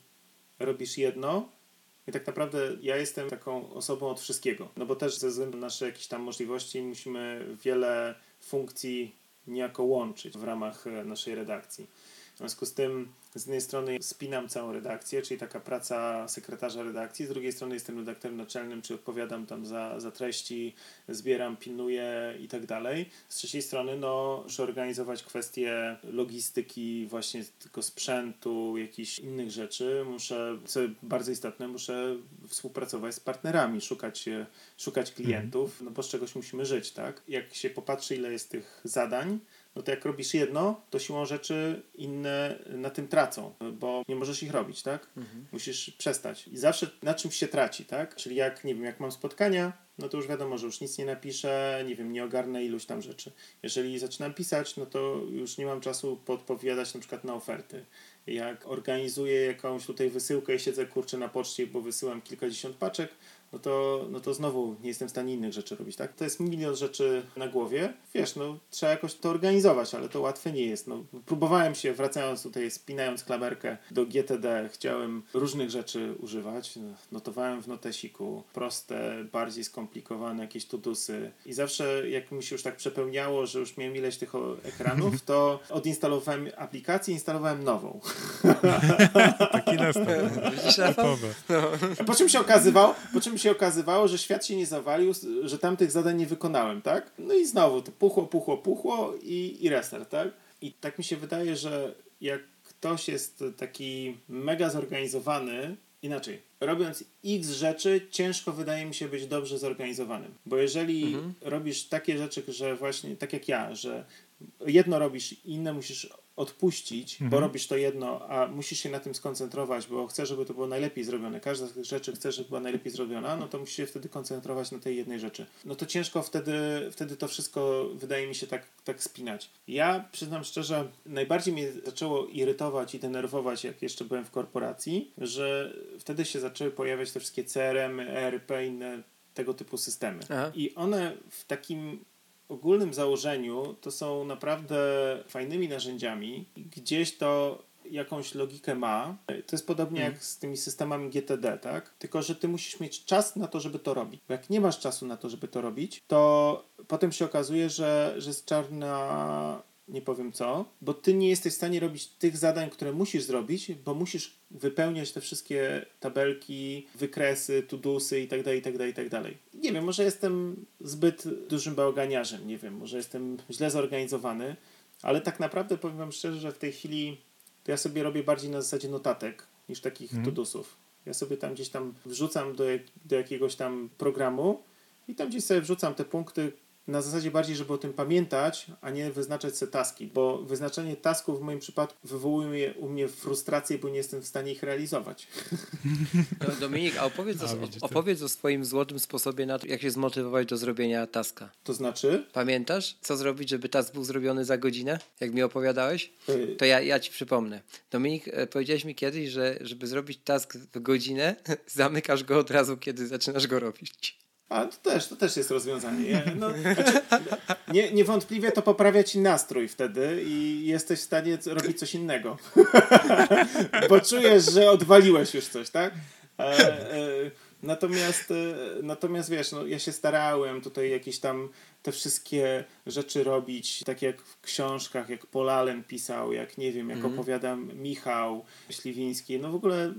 S2: robisz jedno, i tak naprawdę ja jestem taką osobą od wszystkiego. No bo też ze względu na nasze jakieś tam możliwości musimy wiele funkcji niejako łączyć w ramach e, naszej redakcji. W związku z tym z jednej strony spinam całą redakcję, czyli taka praca sekretarza redakcji, z drugiej strony jestem redaktorem naczelnym, czy odpowiadam tam za, za treści, zbieram, pilnuję i tak dalej. Z trzeciej strony no, muszę organizować kwestie logistyki, właśnie tego sprzętu, jakichś innych rzeczy. Muszę, co bardzo istotne, muszę współpracować z partnerami, szukać, szukać klientów, no bo z czegoś musimy żyć, tak? Jak się popatrzy, ile jest tych zadań, no to jak robisz jedno, to siłą rzeczy inne na tym tracą, bo nie możesz ich robić, tak? Mhm. Musisz przestać. I zawsze na czymś się traci, tak? Czyli jak, nie wiem, jak mam spotkania, no to już wiadomo, że już nic nie napiszę, nie wiem, nie ogarnę iluś tam rzeczy. Jeżeli zaczynam pisać, no to już nie mam czasu podpowiadać na przykład na oferty. Jak organizuję jakąś tutaj wysyłkę i siedzę kurczę na poczcie, bo wysyłam kilkadziesiąt paczek, no to, no to znowu nie jestem w stanie innych rzeczy robić, tak? To jest milion rzeczy na głowie. Wiesz, no trzeba jakoś to organizować, ale to łatwe nie jest. No, próbowałem się, wracając tutaj, spinając klamerkę do GTD, chciałem różnych rzeczy używać. Notowałem w notesiku proste, bardziej skomplikowane jakieś tudusy i zawsze jak mi się już tak przepełniało, że już miałem ileś tych ekranów, to odinstalowałem aplikację, instalowałem nową.
S1: Taki nastaw. Widzisz,
S2: no. Po czym się okazywało, po czym się okazywało, że świat się nie zawalił, że tamtych zadań nie wykonałem, tak? No i znowu to puchło, puchło, puchło i, i restart, tak? I tak mi się wydaje, że jak ktoś jest taki mega zorganizowany, inaczej, robiąc x rzeczy, ciężko wydaje mi się być dobrze zorganizowanym. Bo jeżeli mhm. robisz takie rzeczy, że właśnie tak jak ja, że jedno robisz, inne musisz odpuścić, mhm. bo robisz to jedno, a musisz się na tym skoncentrować, bo chcesz, żeby to było najlepiej zrobione. Każda z tych rzeczy chcesz, żeby była najlepiej zrobiona, no to musisz się wtedy koncentrować na tej jednej rzeczy. No to ciężko wtedy, wtedy to wszystko wydaje mi się tak, tak spinać. Ja przyznam szczerze, najbardziej mnie zaczęło irytować i denerwować, jak jeszcze byłem w korporacji, że wtedy się zaczęły pojawiać te wszystkie CRM, ERP, inne tego typu systemy. Aha. I one w takim ogólnym założeniu to są naprawdę fajnymi narzędziami. Gdzieś to jakąś logikę ma. To jest podobnie hmm. jak z tymi systemami GTD, tak? Tylko, że ty musisz mieć czas na to, żeby to robić. Bo jak nie masz czasu na to, żeby to robić, to potem się okazuje, że, że jest czarna nie powiem co, bo ty nie jesteś w stanie robić tych zadań, które musisz zrobić, bo musisz wypełniać te wszystkie tabelki, wykresy, tudusy itd., itd., itd. Nie wiem, może jestem zbyt dużym bałaganiarzem, nie wiem, może jestem źle zorganizowany, ale tak naprawdę powiem wam szczerze, że w tej chwili to ja sobie robię bardziej na zasadzie notatek niż takich mm. tudusów. Ja sobie tam gdzieś tam wrzucam do, jak, do jakiegoś tam programu i tam gdzieś sobie wrzucam te punkty, na zasadzie bardziej, żeby o tym pamiętać, a nie wyznaczać sobie taski, bo wyznaczanie tasków w moim przypadku wywołuje u mnie frustrację, bo nie jestem w stanie ich realizować.
S3: No, Dominik, a opowiedz, a, o, opowiedz o swoim złotym sposobie na to, jak się zmotywować do zrobienia taska.
S2: To znaczy?
S3: Pamiętasz, co zrobić, żeby task był zrobiony za godzinę, jak mi opowiadałeś? Y- to ja, ja ci przypomnę. Dominik, e, powiedziałeś mi kiedyś, że żeby zrobić task w godzinę, zamykasz go od razu, kiedy zaczynasz go robić.
S2: A to też, to też jest rozwiązanie. No, znaczy, nie, niewątpliwie to poprawia ci nastrój wtedy i jesteś w stanie robić coś innego. Bo czujesz, że odwaliłeś już coś, tak? E, e, natomiast, e, natomiast wiesz, no, ja się starałem tutaj jakieś tam te wszystkie rzeczy robić, tak jak w książkach, jak Polalen pisał, jak nie wiem, jak mm. opowiadam Michał Śliwiński. No w ogóle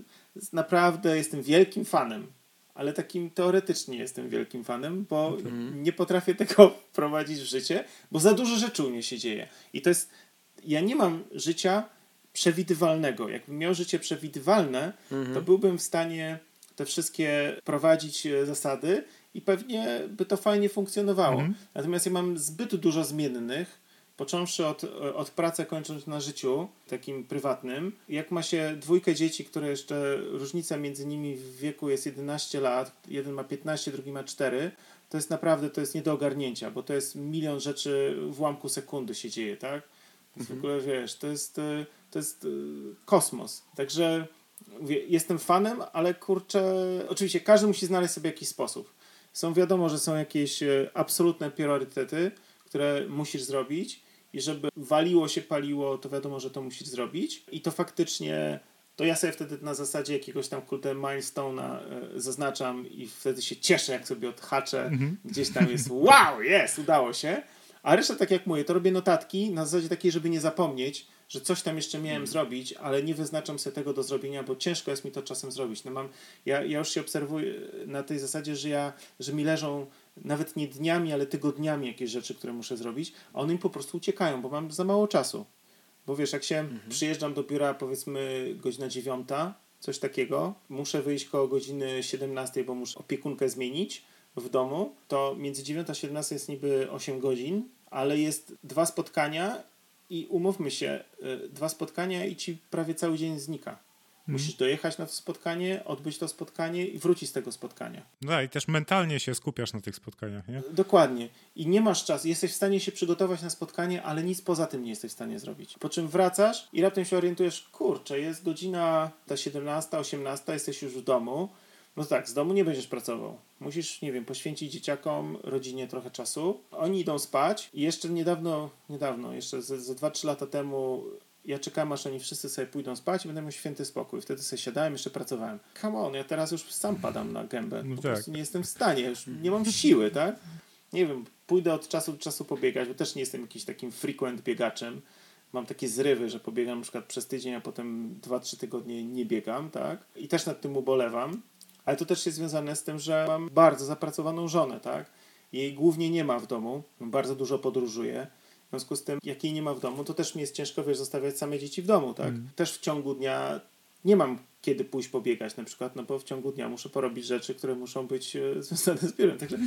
S2: naprawdę jestem wielkim fanem ale takim teoretycznie jestem wielkim fanem, bo mhm. nie potrafię tego wprowadzić w życie, bo za dużo rzeczy u mnie się dzieje. I to jest. Ja nie mam życia przewidywalnego. Jakbym miał życie przewidywalne, mhm. to byłbym w stanie te wszystkie prowadzić e, zasady i pewnie by to fajnie funkcjonowało. Mhm. Natomiast ja mam zbyt dużo zmiennych, począwszy od, od pracy, kończąc na życiu takim prywatnym. Jak ma się dwójkę dzieci, które jeszcze różnica między nimi w wieku jest 11 lat, jeden ma 15, drugi ma 4, to jest naprawdę to jest nie do ogarnięcia, bo to jest milion rzeczy w ułamku sekundy się dzieje, tak? Mhm. W ogóle wiesz, to jest, to jest y, kosmos. Także jestem fanem, ale kurczę, oczywiście każdy musi znaleźć sobie jakiś sposób. Są wiadomo, że są jakieś absolutne priorytety, które musisz zrobić i żeby waliło się, paliło, to wiadomo, że to musisz zrobić. I to faktycznie, to ja sobie wtedy na zasadzie jakiegoś tam kurde milestone'a e, zaznaczam i wtedy się cieszę, jak sobie odhaczę. Mhm. Gdzieś tam jest wow, jest, udało się. A reszta, tak jak mówię, to robię notatki na zasadzie takiej, żeby nie zapomnieć, że coś tam jeszcze miałem zrobić, ale nie wyznaczam sobie tego do zrobienia, bo ciężko jest mi to czasem zrobić. No mam, ja, ja już się obserwuję na tej zasadzie, że ja, że mi leżą nawet nie dniami, ale tygodniami jakieś rzeczy, które muszę zrobić, a one mi po prostu uciekają, bo mam za mało czasu. Bo wiesz, jak się przyjeżdżam do biura, powiedzmy godzina dziewiąta, coś takiego, muszę wyjść koło godziny 17, bo muszę opiekunkę zmienić w domu, to między 9 a 17 jest niby 8 godzin, ale jest dwa spotkania i umówmy się, y, dwa spotkania i ci prawie cały dzień znika. Musisz dojechać na to spotkanie, odbyć to spotkanie i wrócić z tego spotkania.
S1: No i też mentalnie się skupiasz na tych spotkaniach, nie?
S2: Dokładnie. I nie masz czasu. Jesteś w stanie się przygotować na spotkanie, ale nic poza tym nie jesteś w stanie zrobić. Po czym wracasz i raptem się orientujesz, kurczę, jest godzina ta 17, 18, jesteś już w domu. No tak, z domu nie będziesz pracował. Musisz, nie wiem, poświęcić dzieciakom, rodzinie trochę czasu. Oni idą spać i jeszcze niedawno, niedawno, jeszcze ze, ze 2-3 lata temu ja czekałem, aż oni wszyscy sobie pójdą spać i będę miał święty spokój. Wtedy sobie siadałem, jeszcze pracowałem. Come on, ja teraz już sam padam na gębę.
S1: No
S2: po
S1: tak.
S2: prostu nie jestem w stanie, już nie mam siły, tak? Nie wiem, pójdę od czasu do czasu pobiegać, bo też nie jestem jakimś takim frequent biegaczem. Mam takie zrywy, że pobiegam na przykład przez tydzień, a potem 2-3 tygodnie nie biegam, tak? I też nad tym ubolewam. Ale to też jest związane z tym, że mam bardzo zapracowaną żonę, tak? Jej głównie nie ma w domu, bardzo dużo podróżuje. W związku z tym, jak jej nie ma w domu, to też mi jest ciężko, wiesz, zostawiać same dzieci w domu, tak? Też w ciągu dnia nie mam kiedy pójść pobiegać na przykład, no bo w ciągu dnia muszę porobić rzeczy, które muszą być e, związane z biurem. Także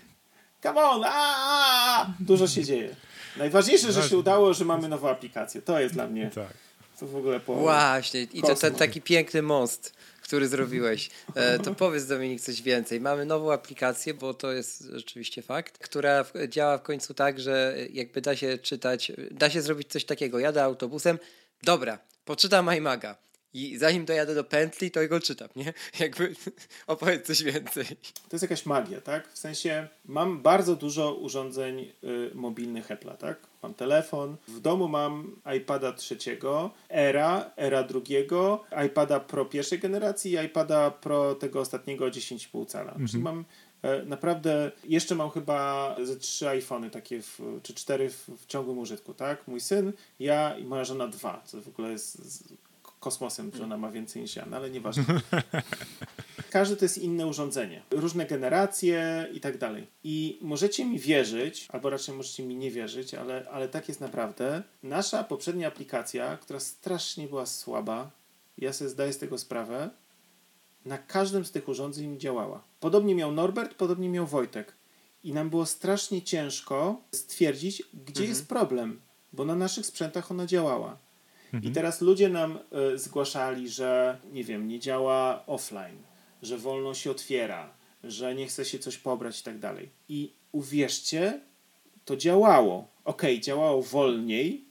S2: come on, aaa! dużo się dzieje. Najważniejsze, że się udało, że mamy nową aplikację. To jest dla mnie
S1: Tak.
S2: to w ogóle po...
S3: Właśnie, i to ten taki piękny most, który zrobiłeś. E, to powiedz Dominik coś więcej. Mamy nową aplikację, bo to jest rzeczywiście fakt, która działa w końcu tak, że jakby da się czytać, da się zrobić coś takiego. Jadę autobusem, dobra, poczytam iMaga. I zanim dojadę do pętli, to go czytam, nie? Jakby opowiedz coś więcej.
S2: To jest jakaś magia, tak? W sensie mam bardzo dużo urządzeń y, mobilnych Apple'a, tak? Mam telefon, w domu mam iPada trzeciego, Era, Era drugiego, iPada Pro pierwszej generacji i iPada Pro tego ostatniego 10,5 cala. Czyli mam e, naprawdę, jeszcze mam chyba ze trzy iPhony takie, w, czy cztery w, w ciągłym użytku, tak? Mój syn, ja i moja żona dwa, co w ogóle jest kosmosem, że ona ma więcej niż ja, no ale nieważne. Każde to jest inne urządzenie, różne generacje i tak dalej. I możecie mi wierzyć, albo raczej możecie mi nie wierzyć, ale, ale tak jest naprawdę. Nasza poprzednia aplikacja, która strasznie była słaba, ja sobie zdaję z tego sprawę, na każdym z tych urządzeń działała. Podobnie miał Norbert, podobnie miał Wojtek. I nam było strasznie ciężko stwierdzić, gdzie jest problem, bo na naszych sprzętach ona działała. I teraz ludzie nam y, zgłaszali, że nie wiem, nie działa offline, że wolno się otwiera, że nie chce się coś pobrać i tak dalej. I uwierzcie, to działało. Okej, działało wolniej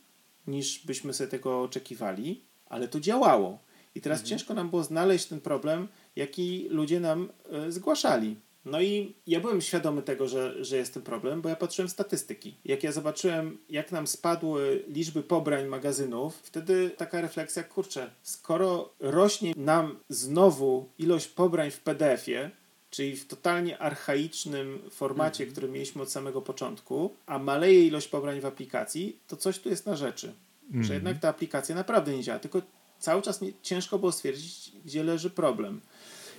S2: niż byśmy sobie tego oczekiwali, ale to działało. I teraz ciężko nam było znaleźć ten problem, jaki ludzie nam y, zgłaszali. No i ja byłem świadomy tego, że, że jest ten problem, bo ja patrzyłem w statystyki. Jak ja zobaczyłem, jak nam spadły liczby pobrań magazynów, wtedy taka refleksja, kurczę, skoro rośnie nam znowu ilość pobrań w PDF-ie, czyli w totalnie archaicznym formacie, który mieliśmy od samego początku, a maleje ilość pobrań w aplikacji, to coś tu jest na rzeczy. Że jednak ta aplikacja naprawdę nie działa, tylko cały czas nie, ciężko było stwierdzić, gdzie leży problem.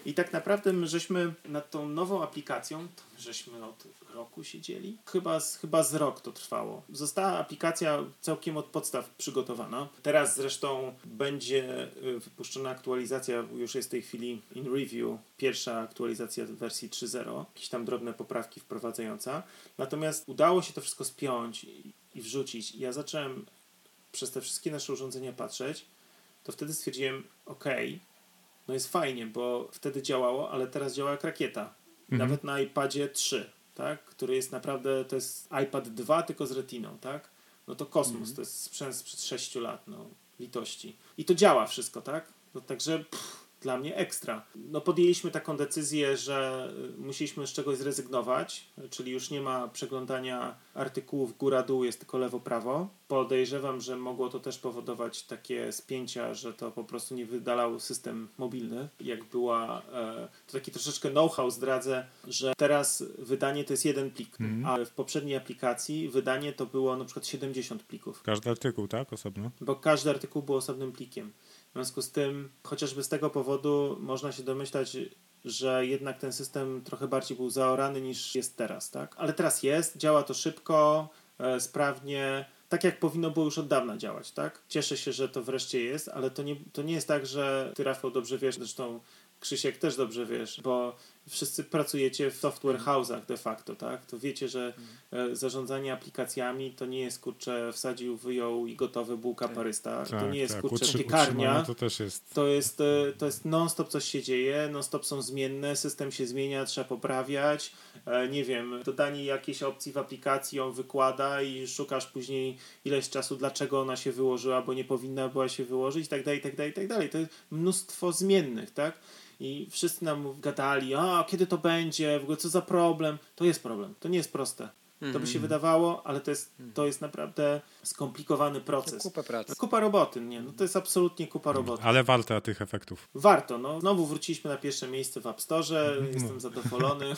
S2: I tak naprawdę my żeśmy nad tą nową aplikacją, żeśmy od roku siedzieli. Chyba z, chyba z rok to trwało. Została aplikacja całkiem od podstaw przygotowana. Teraz zresztą będzie y, wypuszczona aktualizacja, już jest w tej chwili in review, pierwsza aktualizacja wersji 3.0. Jakieś tam drobne poprawki wprowadzająca. Natomiast udało się to wszystko spiąć i, i wrzucić. Ja zacząłem przez te wszystkie nasze urządzenia patrzeć, to wtedy stwierdziłem, okej, no jest fajnie, bo wtedy działało, ale teraz działa jak rakieta. Nawet na iPadzie 3, tak? który jest naprawdę, to jest iPad 2 tylko z retiną, tak? No to kosmos, to jest sprzęt sprzed 6 lat, no litości. I to działa wszystko, tak? No, także pff, dla mnie ekstra. No podjęliśmy taką decyzję, że y, musieliśmy z czegoś zrezygnować, czyli już nie ma przeglądania artykułów góra-dół, jest tylko lewo-prawo. Podejrzewam, że mogło to też powodować takie spięcia, że to po prostu nie wydalał system mobilny. Jak była, e, to taki troszeczkę know-how zdradzę, że teraz wydanie to jest jeden plik, a w poprzedniej aplikacji wydanie to było na przykład 70 plików
S1: Każdy artykuł, tak? Osobno.
S2: bo każdy artykuł był osobnym plikiem. W związku z tym, chociażby z tego powodu można się domyślać, że jednak ten system trochę bardziej był zaorany niż jest teraz, tak? Ale teraz jest, działa to szybko, e, sprawnie, tak jak powinno było już od dawna działać, tak? Cieszę się, że to wreszcie jest, ale to nie, to nie jest tak, że ty, Rafał, dobrze wiesz, zresztą Krzysiek też dobrze wiesz, bo wszyscy pracujecie w software house'ach de facto, tak? To wiecie, że e, zarządzanie aplikacjami to nie jest kurczę wsadził, wyjął i gotowy bułka parysta. to nie jest kurczę
S1: Tak, Utrzy-
S2: piekarnia.
S1: To też jest.
S2: To jest, e, to jest non-stop coś się dzieje, non-stop są zmienne, system się zmienia, trzeba poprawiać. E, Nie wiem, dodanie jakiejś opcji w aplikacji ją wykłada i szukasz później ileś czasu, dlaczego ona się wyłożyła, bo nie powinna była się wyłożyć i tak dalej, i tak dalej, i tak dalej. To jest mnóstwo zmiennych, tak? I wszyscy nam gadali, a kiedy to będzie, w ogóle co za problem. To jest problem, to nie jest proste. To by się wydawało, ale to jest, to jest naprawdę skomplikowany proces.
S3: Kupę pracy.
S2: Kupa roboty, nie, no to jest absolutnie kupa roboty.
S1: Ale warte tych efektów.
S2: Warto, no. Znowu wróciliśmy na pierwsze miejsce w App Store, jestem zadowolony.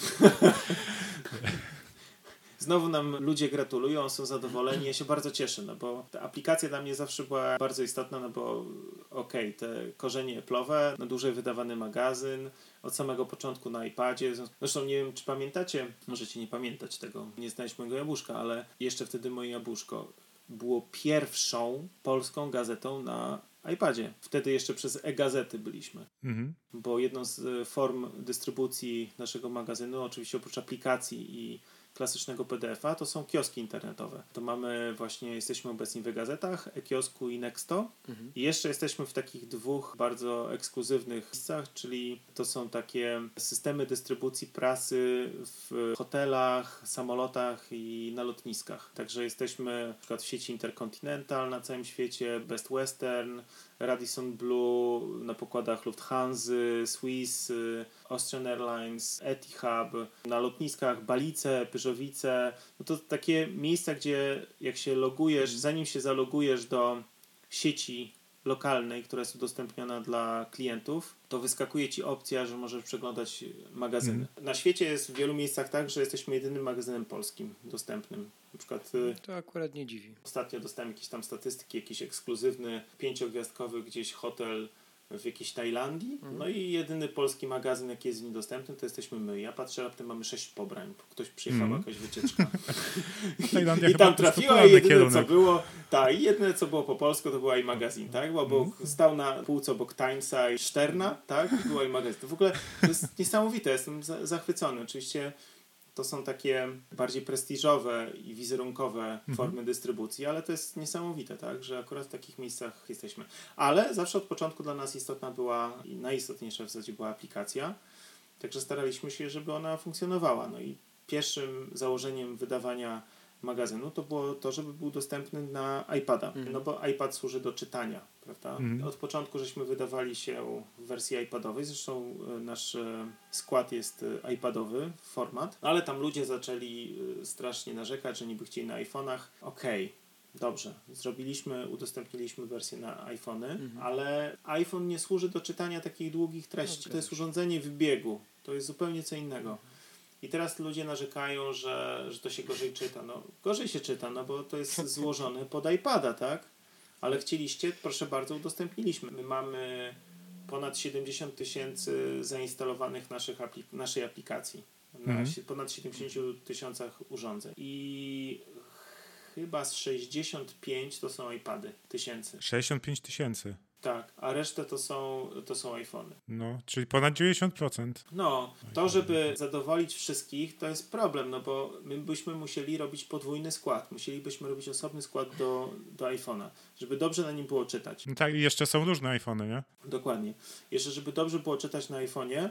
S2: Znowu nam ludzie gratulują, są zadowoleni. Ja się bardzo cieszę, no bo ta aplikacja dla mnie zawsze była bardzo istotna, no bo okej, te korzenie Apple'owe, no dłużej wydawany magazyn, od samego początku na iPadzie. Zresztą nie wiem, czy pamiętacie, możecie nie pamiętać tego, nie znaleźć mojego jabłuszka, ale jeszcze wtedy moje jabłuszko było pierwszą polską gazetą na iPadzie. Wtedy jeszcze przez e-gazety byliśmy
S1: Mhm.
S2: bo jedną z form dystrybucji naszego magazynu, oczywiście oprócz aplikacji i klasycznego PDF-a, to są kioski internetowe. To mamy właśnie, jesteśmy obecni w gazetach, e-kiosku i Nexto. I jeszcze jesteśmy w takich dwóch bardzo ekskluzywnych miejscach, czyli to są takie systemy dystrybucji prasy w hotelach, samolotach i na lotniskach. Także jesteśmy na przykład w sieci Intercontinental na całym świecie, Best Western, Radisson Blue na pokładach Lufthansa, Swiss, y, Austrian Airlines, Etihad, na lotniskach Balice, Pyżowice. No to takie miejsca, gdzie jak się logujesz, zanim się zalogujesz do sieci lokalnej, która jest udostępniona dla klientów, to wyskakuje ci opcja, że możesz przeglądać magazyny. Na świecie jest w wielu miejscach tak, że jesteśmy jedynym magazynem polskim dostępnym. Na przykład y,
S3: To akurat nie dziwi.
S2: Ostatnio dostałem jakieś tam statystyki, jakiś ekskluzywny, pięciogwiazdkowy gdzieś hotel w jakiejś Tajlandii. No i jedyny polski magazyn, jaki jest w nim dostępny, to jesteśmy my. Ja patrzę, raptem mamy sześć pobrań. Ktoś przyjechał,
S1: Mhm.
S2: jakaś wycieczka. I
S1: chyba
S2: tam trafiła i jedyne co
S1: kierunek.
S2: było, tak, i jedyne co było po polsku to była i magazyn, tak? Bo obok,
S1: Mhm.
S2: stał na półce obok Timesa i Szterna, tak? I była i magazyn. To w ogóle to jest niesamowite, jestem za, zachwycony. Oczywiście to są takie bardziej prestiżowe i wizerunkowe
S1: Mhm.
S2: formy dystrybucji, ale to jest niesamowite, tak? Że akurat w takich miejscach jesteśmy. Ale zawsze od początku dla nas istotna była i najistotniejsza w zasadzie była aplikacja. Także staraliśmy się, żeby ona funkcjonowała. No i pierwszym założeniem wydawania magazynu to było to, żeby był dostępny na iPada. No bo iPad służy do czytania, prawda?
S1: Mhm.
S2: Od początku żeśmy wydawali się w wersji iPadowej, zresztą e, nasz e, skład jest e, iPadowy format, ale tam ludzie zaczęli strasznie narzekać, że niby chcieli na iPhone'ach. Okej. Dobrze, zrobiliśmy, udostępniliśmy wersję na iPhony, ale iPhone nie służy do czytania takich długich treści. To jest urządzenie w biegu. To jest zupełnie co innego. I teraz ludzie narzekają, że, że to się gorzej czyta. No, gorzej się czyta, no bo to jest złożone pod iPada, tak? Ale chcieliście, proszę bardzo, udostępniliśmy. My mamy ponad 70 tysięcy zainstalowanych naszych aplik- naszej aplikacji. Na
S1: Mhm.
S2: ponad 70 tysiącach urządzeń. I chyba z 65 to są iPady tysięcy.
S1: 65 tysięcy.
S2: Tak, a resztę to są, to są iPhony.
S1: No, czyli ponad 90%.
S2: No, to żeby zadowolić wszystkich, to jest problem, no bo my byśmy musieli robić podwójny skład. Musielibyśmy robić osobny skład do, do iPhone'a, żeby dobrze na nim było czytać.
S1: No tak, i jeszcze są różne iPhony, nie?
S2: Dokładnie. Jeszcze, żeby dobrze było czytać na iPhone'ie,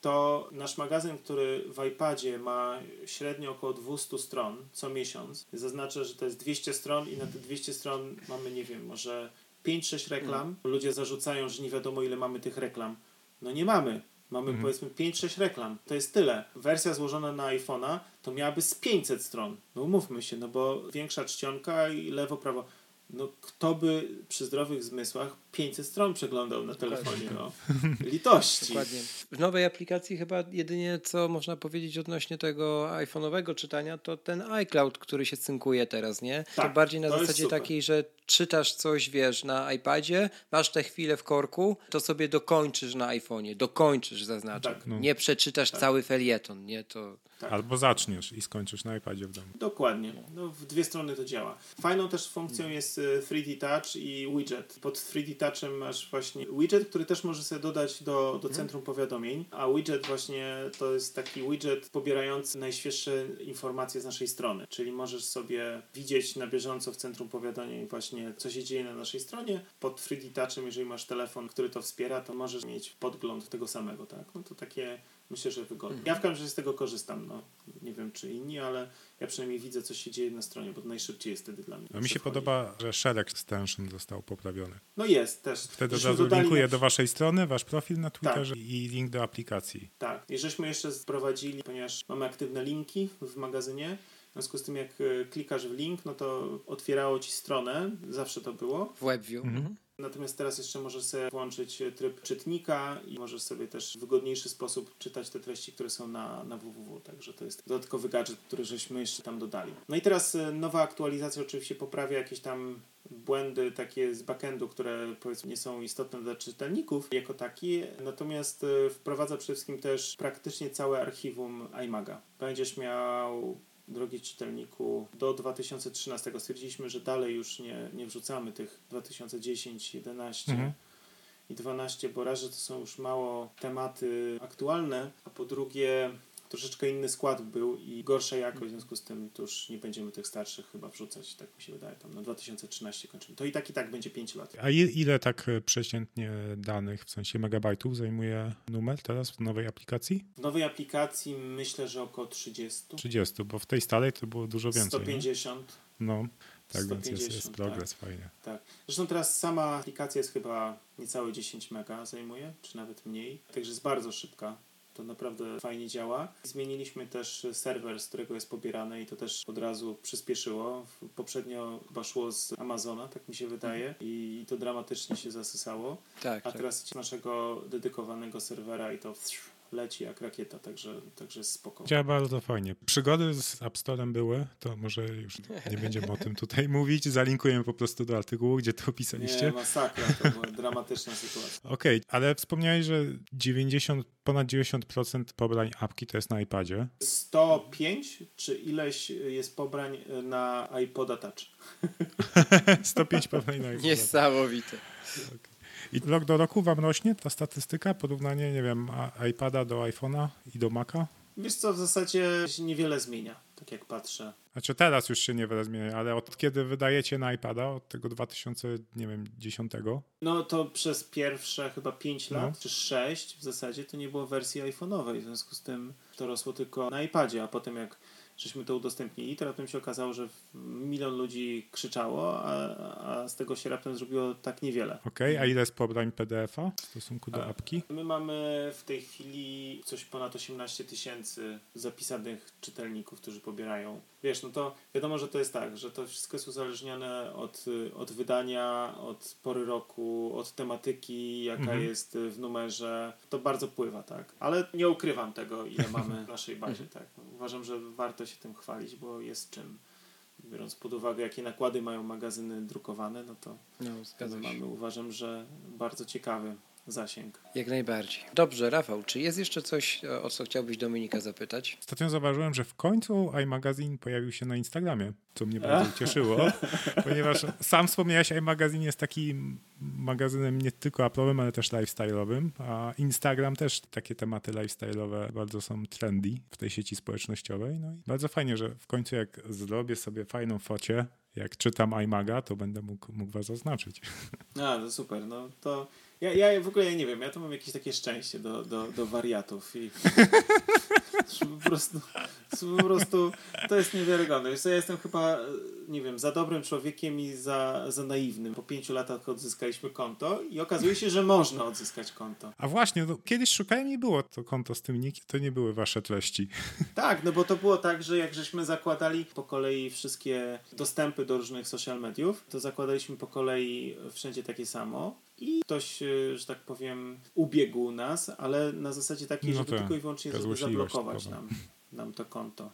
S2: to nasz magazyn, który w iPadzie ma średnio około 200 stron co miesiąc, zaznaczę, że to jest 200 stron i na te 200 stron mamy, nie wiem, może 5-6 reklam. Ludzie zarzucają, że nie wiadomo ile mamy tych reklam. No nie mamy. Mamy powiedzmy 5-6 reklam. To jest tyle. Wersja złożona na iPhone'a to miałaby z 500 stron. No umówmy się, no bo większa czcionka i lewo, prawo. No kto by przy zdrowych zmysłach 500 stron przeglądał na telefonie? No. Litości.
S3: Dokładnie. W nowej aplikacji chyba jedynie co można powiedzieć odnośnie tego iPhone'owego czytania, to ten iCloud, który się synkuje teraz, nie? to
S2: Tak,
S3: bardziej na
S2: to jest
S3: zasadzie takiej, że czytasz coś, wiesz, na iPadzie, masz tę chwilę w korku, to sobie dokończysz na iPhone'ie. Dokończysz, zaznaczam.
S2: Tak.
S3: Nie przeczytasz cały felieton, nie? To
S2: Tak.
S1: Albo zaczniesz i skończysz na iPadzie w domu.
S2: Dokładnie. No, w dwie strony to działa. Fajną też funkcją jest e, 3D Touch i widget. Pod 3D Touchem masz właśnie widget, który też możesz sobie dodać do, do centrum powiadomień, a widget właśnie to jest taki widget pobierający najświeższe informacje z naszej strony. Czyli możesz sobie widzieć na bieżąco w centrum powiadomień właśnie co się dzieje na naszej stronie. Pod 3D Touchem, jeżeli masz telefon, który to wspiera, to możesz mieć podgląd tego samego, tak? No to takie myślę, że wygodne. Ja w każdym razie z tego korzystam, no. Nie wiem czy inni, ale ja przynajmniej widzę, co się dzieje na stronie, bo to najszybciej jest wtedy dla mnie.
S1: No mi się podoba, że szereg extension został poprawiony.
S2: No jest też.
S1: Wtedy od razu linkuję
S2: na-
S1: do waszej strony, wasz profil na Twitterze i link do aplikacji.
S2: Tak. I żeśmy jeszcze wprowadzili, ponieważ mamy aktywne linki w magazynie, w związku z tym jak e, klikasz w link, no to otwierało ci stronę, zawsze to było.
S3: w WebView. Mhm.
S2: Natomiast teraz jeszcze możesz sobie włączyć e, tryb czytnika i możesz sobie też w wygodniejszy sposób czytać te treści, które są na, na www. Także to jest dodatkowy gadżet, który żeśmy jeszcze tam dodali. No i teraz e, nowa aktualizacja oczywiście poprawia jakieś tam błędy takie z backendu, które powiedzmy nie są istotne dla czytelników jako taki, natomiast e, wprowadza przede wszystkim też praktycznie całe archiwum iMaga. Będziesz miał drogi czytelniku, do 2013 stwierdziliśmy, że dalej już nie, nie wrzucamy tych 2010, 11
S1: Mhm.
S2: i 12, bo raz, że to są już mało tematy aktualne, a po drugie troszeczkę inny skład był i gorsza jakość, w związku z tym już nie będziemy tych starszych chyba wrzucać, tak mi się wydaje, tam na 2013 kończymy. To i tak i tak będzie 5 lat.
S1: A ile tak e, przeciętnie danych, w sensie megabajtów zajmuje numer teraz w nowej aplikacji?
S2: W nowej aplikacji myślę, że około 30,
S1: 30, bo w tej starej to było dużo więcej. nie?
S2: 150.
S1: No, tak więc jest,
S2: 150,
S1: jest progres, fajnie.
S2: Tak. Zresztą teraz sama aplikacja jest chyba niecałe 10 mega zajmuje, czy nawet mniej. Także jest bardzo szybka. To naprawdę fajnie działa. Zmieniliśmy też serwer, z którego jest pobierane i to też od razu przyspieszyło. Poprzednio chyba szło z Amazona, tak mi się wydaje, i to dramatycznie się zasysało.
S3: Tak,
S2: A
S3: tak.
S2: teraz z naszego dedykowanego serwera i to leci jak rakieta, także, także jest spoko.
S1: Działa bardzo fajnie. Przygody z App Store'em były, to może już nie będziemy o tym tutaj mówić. Zalinkujemy po prostu do artykułu, gdzie to
S2: Nie,
S1: opisaliście.
S2: masakra, to była dramatyczna sytuacja.
S1: Okej, ale wspomniałeś, że 90, ponad 90% pobrań apki to jest na iPadzie.
S2: 105 czy ileś jest pobrań na iPoda Touch.
S1: 105 pobrań na iPadzie.
S3: Niesamowite.
S1: I rok do roku wam rośnie ta statystyka? Porównanie, nie wiem, iPada do iPhone'a i do Maca?
S2: Wiesz co, w zasadzie się niewiele zmienia, tak jak patrzę.
S1: Znaczy teraz już się niewiele zmienia, ale od kiedy wydajecie na iPada, od tego 2010,
S2: No to przez pierwsze chyba 5 lat,
S1: No.
S2: czy 6 w zasadzie, to nie było wersji iPhone'owej, w związku z tym to rosło tylko na iPadzie, a potem jak żeśmy to udostępnili, to raptem się okazało, że milion ludzi krzyczało, a, a z tego się raptem zrobiło tak niewiele.
S1: Okej, a ile jest pobrań PDF-a w stosunku do
S2: A.
S1: apki?
S2: My mamy w tej chwili coś ponad 18 tysięcy zapisanych czytelników, którzy pobierają. Wiesz, no to wiadomo, że to jest tak, że to wszystko jest uzależnione od, od wydania, od pory roku, od tematyki, jaka
S1: Mhm.
S2: jest w numerze. To bardzo pływa, tak. Ale nie ukrywam tego, ile mamy w naszej bazie, tak. Uważam, że warto się tym chwalić, bo jest czym. Biorąc pod uwagę, jakie nakłady mają magazyny drukowane, no to
S3: No, się.
S2: mamy, uważam, że bardzo ciekawy zasięg.
S3: Jak najbardziej. Dobrze, Rafał, czy jest jeszcze coś, o o co chciałbyś Dominika zapytać?
S1: Ostatnio zauważyłem, że w końcu iMagazine pojawił się na Instagramie, co mnie bardzo cieszyło, ponieważ sam wspomniałeś, iMagazine jest takim magazynem nie tylko Apple'owym, ale też lifestyle'owym, a Instagram też takie tematy lifestyle'owe bardzo są trendy w tej sieci społecznościowej. No i bardzo fajnie, że w końcu jak zrobię sobie fajną focie, jak czytam iMaga, to będę mógł, mógł was zaznaczyć.
S2: A, to super. No to ja, ja w ogóle ja nie wiem, ja to mam jakieś takie szczęście do, do, do wariatów i po prostu Po prostu to jest niewiarygodne. Wiesz ja jestem chyba, nie wiem, za dobrym człowiekiem i za, za naiwnym. Po pięciu latach odzyskaliśmy konto i okazuje się, że można odzyskać konto.
S1: A właśnie, no, kiedyś szukałem i było to konto z tym nikiem, to nie były wasze treści.
S2: Tak, no bo to było tak, że jak żeśmy zakładali po kolei wszystkie dostępy do różnych social mediów, to zakładaliśmy po kolei wszędzie takie samo. I ktoś, e, że tak powiem, ubiegł nas, ale na zasadzie takiej,
S1: No
S2: żeby
S1: tak,
S2: tylko i wyłącznie żeby zablokować nam, nam to konto.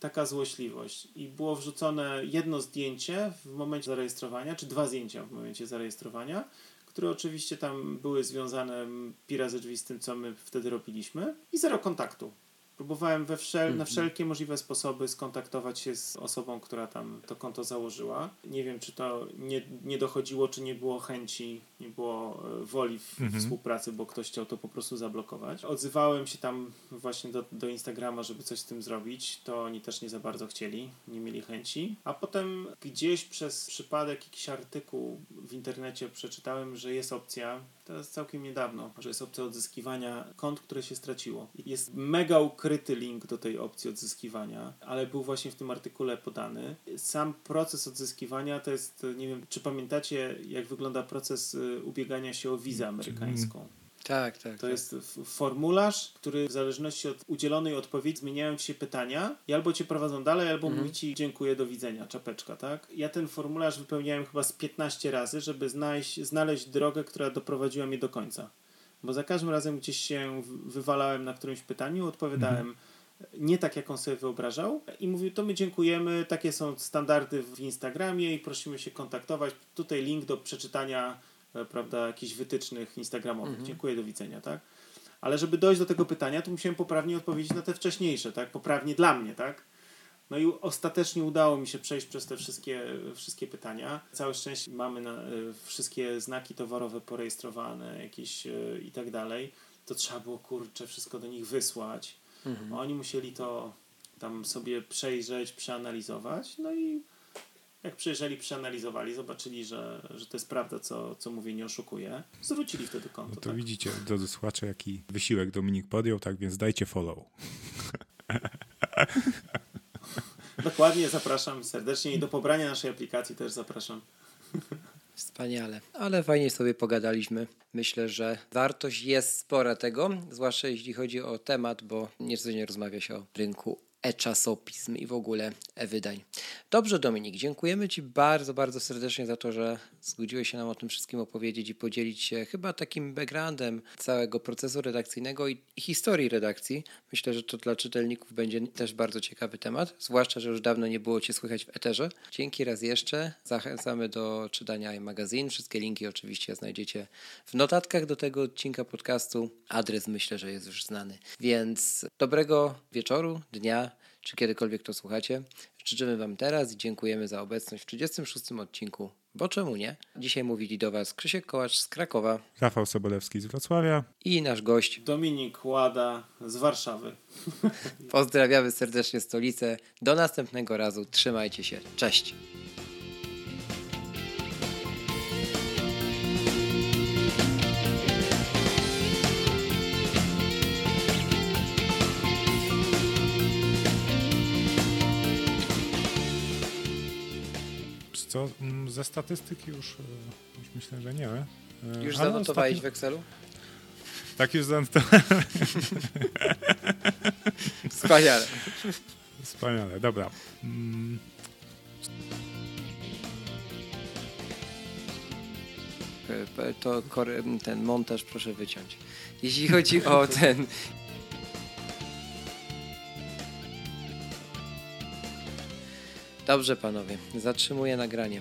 S2: Taka złośliwość. I było wrzucone jedno zdjęcie w momencie zarejestrowania, czy dwa zdjęcia w momencie zarejestrowania, które oczywiście tam były związane pi razy drzwi z tym, co my wtedy robiliśmy i zero kontaktu. Próbowałem we wszel- na wszelkie możliwe sposoby skontaktować się z osobą, która tam to konto założyła. Nie wiem, czy to nie, nie dochodziło, czy nie było chęci, nie było e, woli w, współpracy, bo ktoś chciał to po prostu zablokować. Odzywałem się tam właśnie do, do Instagrama, żeby coś z tym zrobić. To oni też nie za bardzo chcieli, nie mieli chęci. A potem gdzieś przez przypadek jakiś artykuł w internecie przeczytałem, że jest opcja, to jest całkiem niedawno, że jest opcja odzyskiwania kont, które się straciło. Jest mega ukryty link do tej opcji odzyskiwania, ale był właśnie w tym artykule podany. Sam proces odzyskiwania to jest, nie wiem, czy pamiętacie, jak wygląda proces y, ubiegania się o wizę amerykańską.
S3: Tak, tak.
S2: To
S3: tak.
S2: jest formularz, który w zależności od udzielonej odpowiedzi zmieniają ci się pytania i albo cię prowadzą dalej, albo mówi ci dziękuję, do widzenia, czapeczka, tak? Ja ten formularz wypełniałem chyba z 15 razy, żeby znaleźć, znaleźć drogę, która doprowadziła mnie do końca. Bo za każdym razem gdzieś się wywalałem na którymś pytaniu, odpowiadałem nie tak, jak on sobie wyobrażał i mówił, to my dziękujemy, takie są standardy w Instagramie i prosimy się kontaktować. Tutaj link do przeczytania prawda, jakichś wytycznych instagramowych. Dziękuję, do widzenia, tak? Ale żeby dojść do tego pytania, to musiałem poprawnie odpowiedzieć na te wcześniejsze, tak? Poprawnie dla mnie, tak? No i ostatecznie udało mi się przejść przez te wszystkie, wszystkie pytania. Całe szczęście mamy na, e, wszystkie znaki towarowe porejestrowane, jakieś e, i tak dalej. To trzeba było, kurczę, wszystko do nich wysłać. Oni musieli to tam sobie przejrzeć, przeanalizować. No i jak przejrzeli, przeanalizowali, zobaczyli, że, że to jest prawda, co, co mówię, nie oszukuję. Zwrócili wtedy konto.
S1: No to
S2: tak.
S1: widzicie, drodzy słuchacze, jaki wysiłek Dominik podjął, tak więc dajcie follow.
S2: Dokładnie, zapraszam serdecznie i do pobrania naszej aplikacji też zapraszam.
S3: Wspaniale. Ale fajnie sobie pogadaliśmy. Myślę, że wartość jest spora tego, zwłaszcza jeśli chodzi o temat, bo niecodziennie rozmawia się o rynku e-czasopism i w ogóle e-wydań. Dobrze, Dominik, dziękujemy Ci bardzo, bardzo serdecznie za to, że zgodziłeś się nam o tym wszystkim opowiedzieć i podzielić się chyba takim backgroundem całego procesu redakcyjnego i historii redakcji. Myślę, że to dla czytelników będzie też bardzo ciekawy temat, zwłaszcza, że już dawno nie było Cię słychać w eterze. Dzięki raz jeszcze. Zachęcamy do czytania iMagazine. Wszystkie linki oczywiście znajdziecie w notatkach do tego odcinka podcastu. Adres myślę, że jest już znany. Więc dobrego wieczoru, dnia, czy kiedykolwiek to słuchacie. Życzymy Wam teraz i dziękujemy za obecność w 36 odcinku. Bo czemu nie? Dzisiaj mówili do Was Krzysiek Kołacz z Krakowa
S1: Rafał Sobolewski z Wrocławia.
S3: i nasz gość.
S2: Dominik Łada z Warszawy.
S3: Pozdrawiamy serdecznie stolicę. Do następnego razu. Trzymajcie się. Cześć.
S1: Co? mm, Ze statystyk już, e, już myślę, że nie. E,
S3: Już
S1: ale
S3: zanotowałeś w
S1: ostatnio-
S3: Excelu?
S1: Tak, już zanotowałem.
S3: Wspaniale.
S1: Wspaniale, dobra. Mm,
S3: E, To ten montaż proszę wyciąć. Jeśli chodzi o ten. Dobrze, panowie, zatrzymuję nagranie.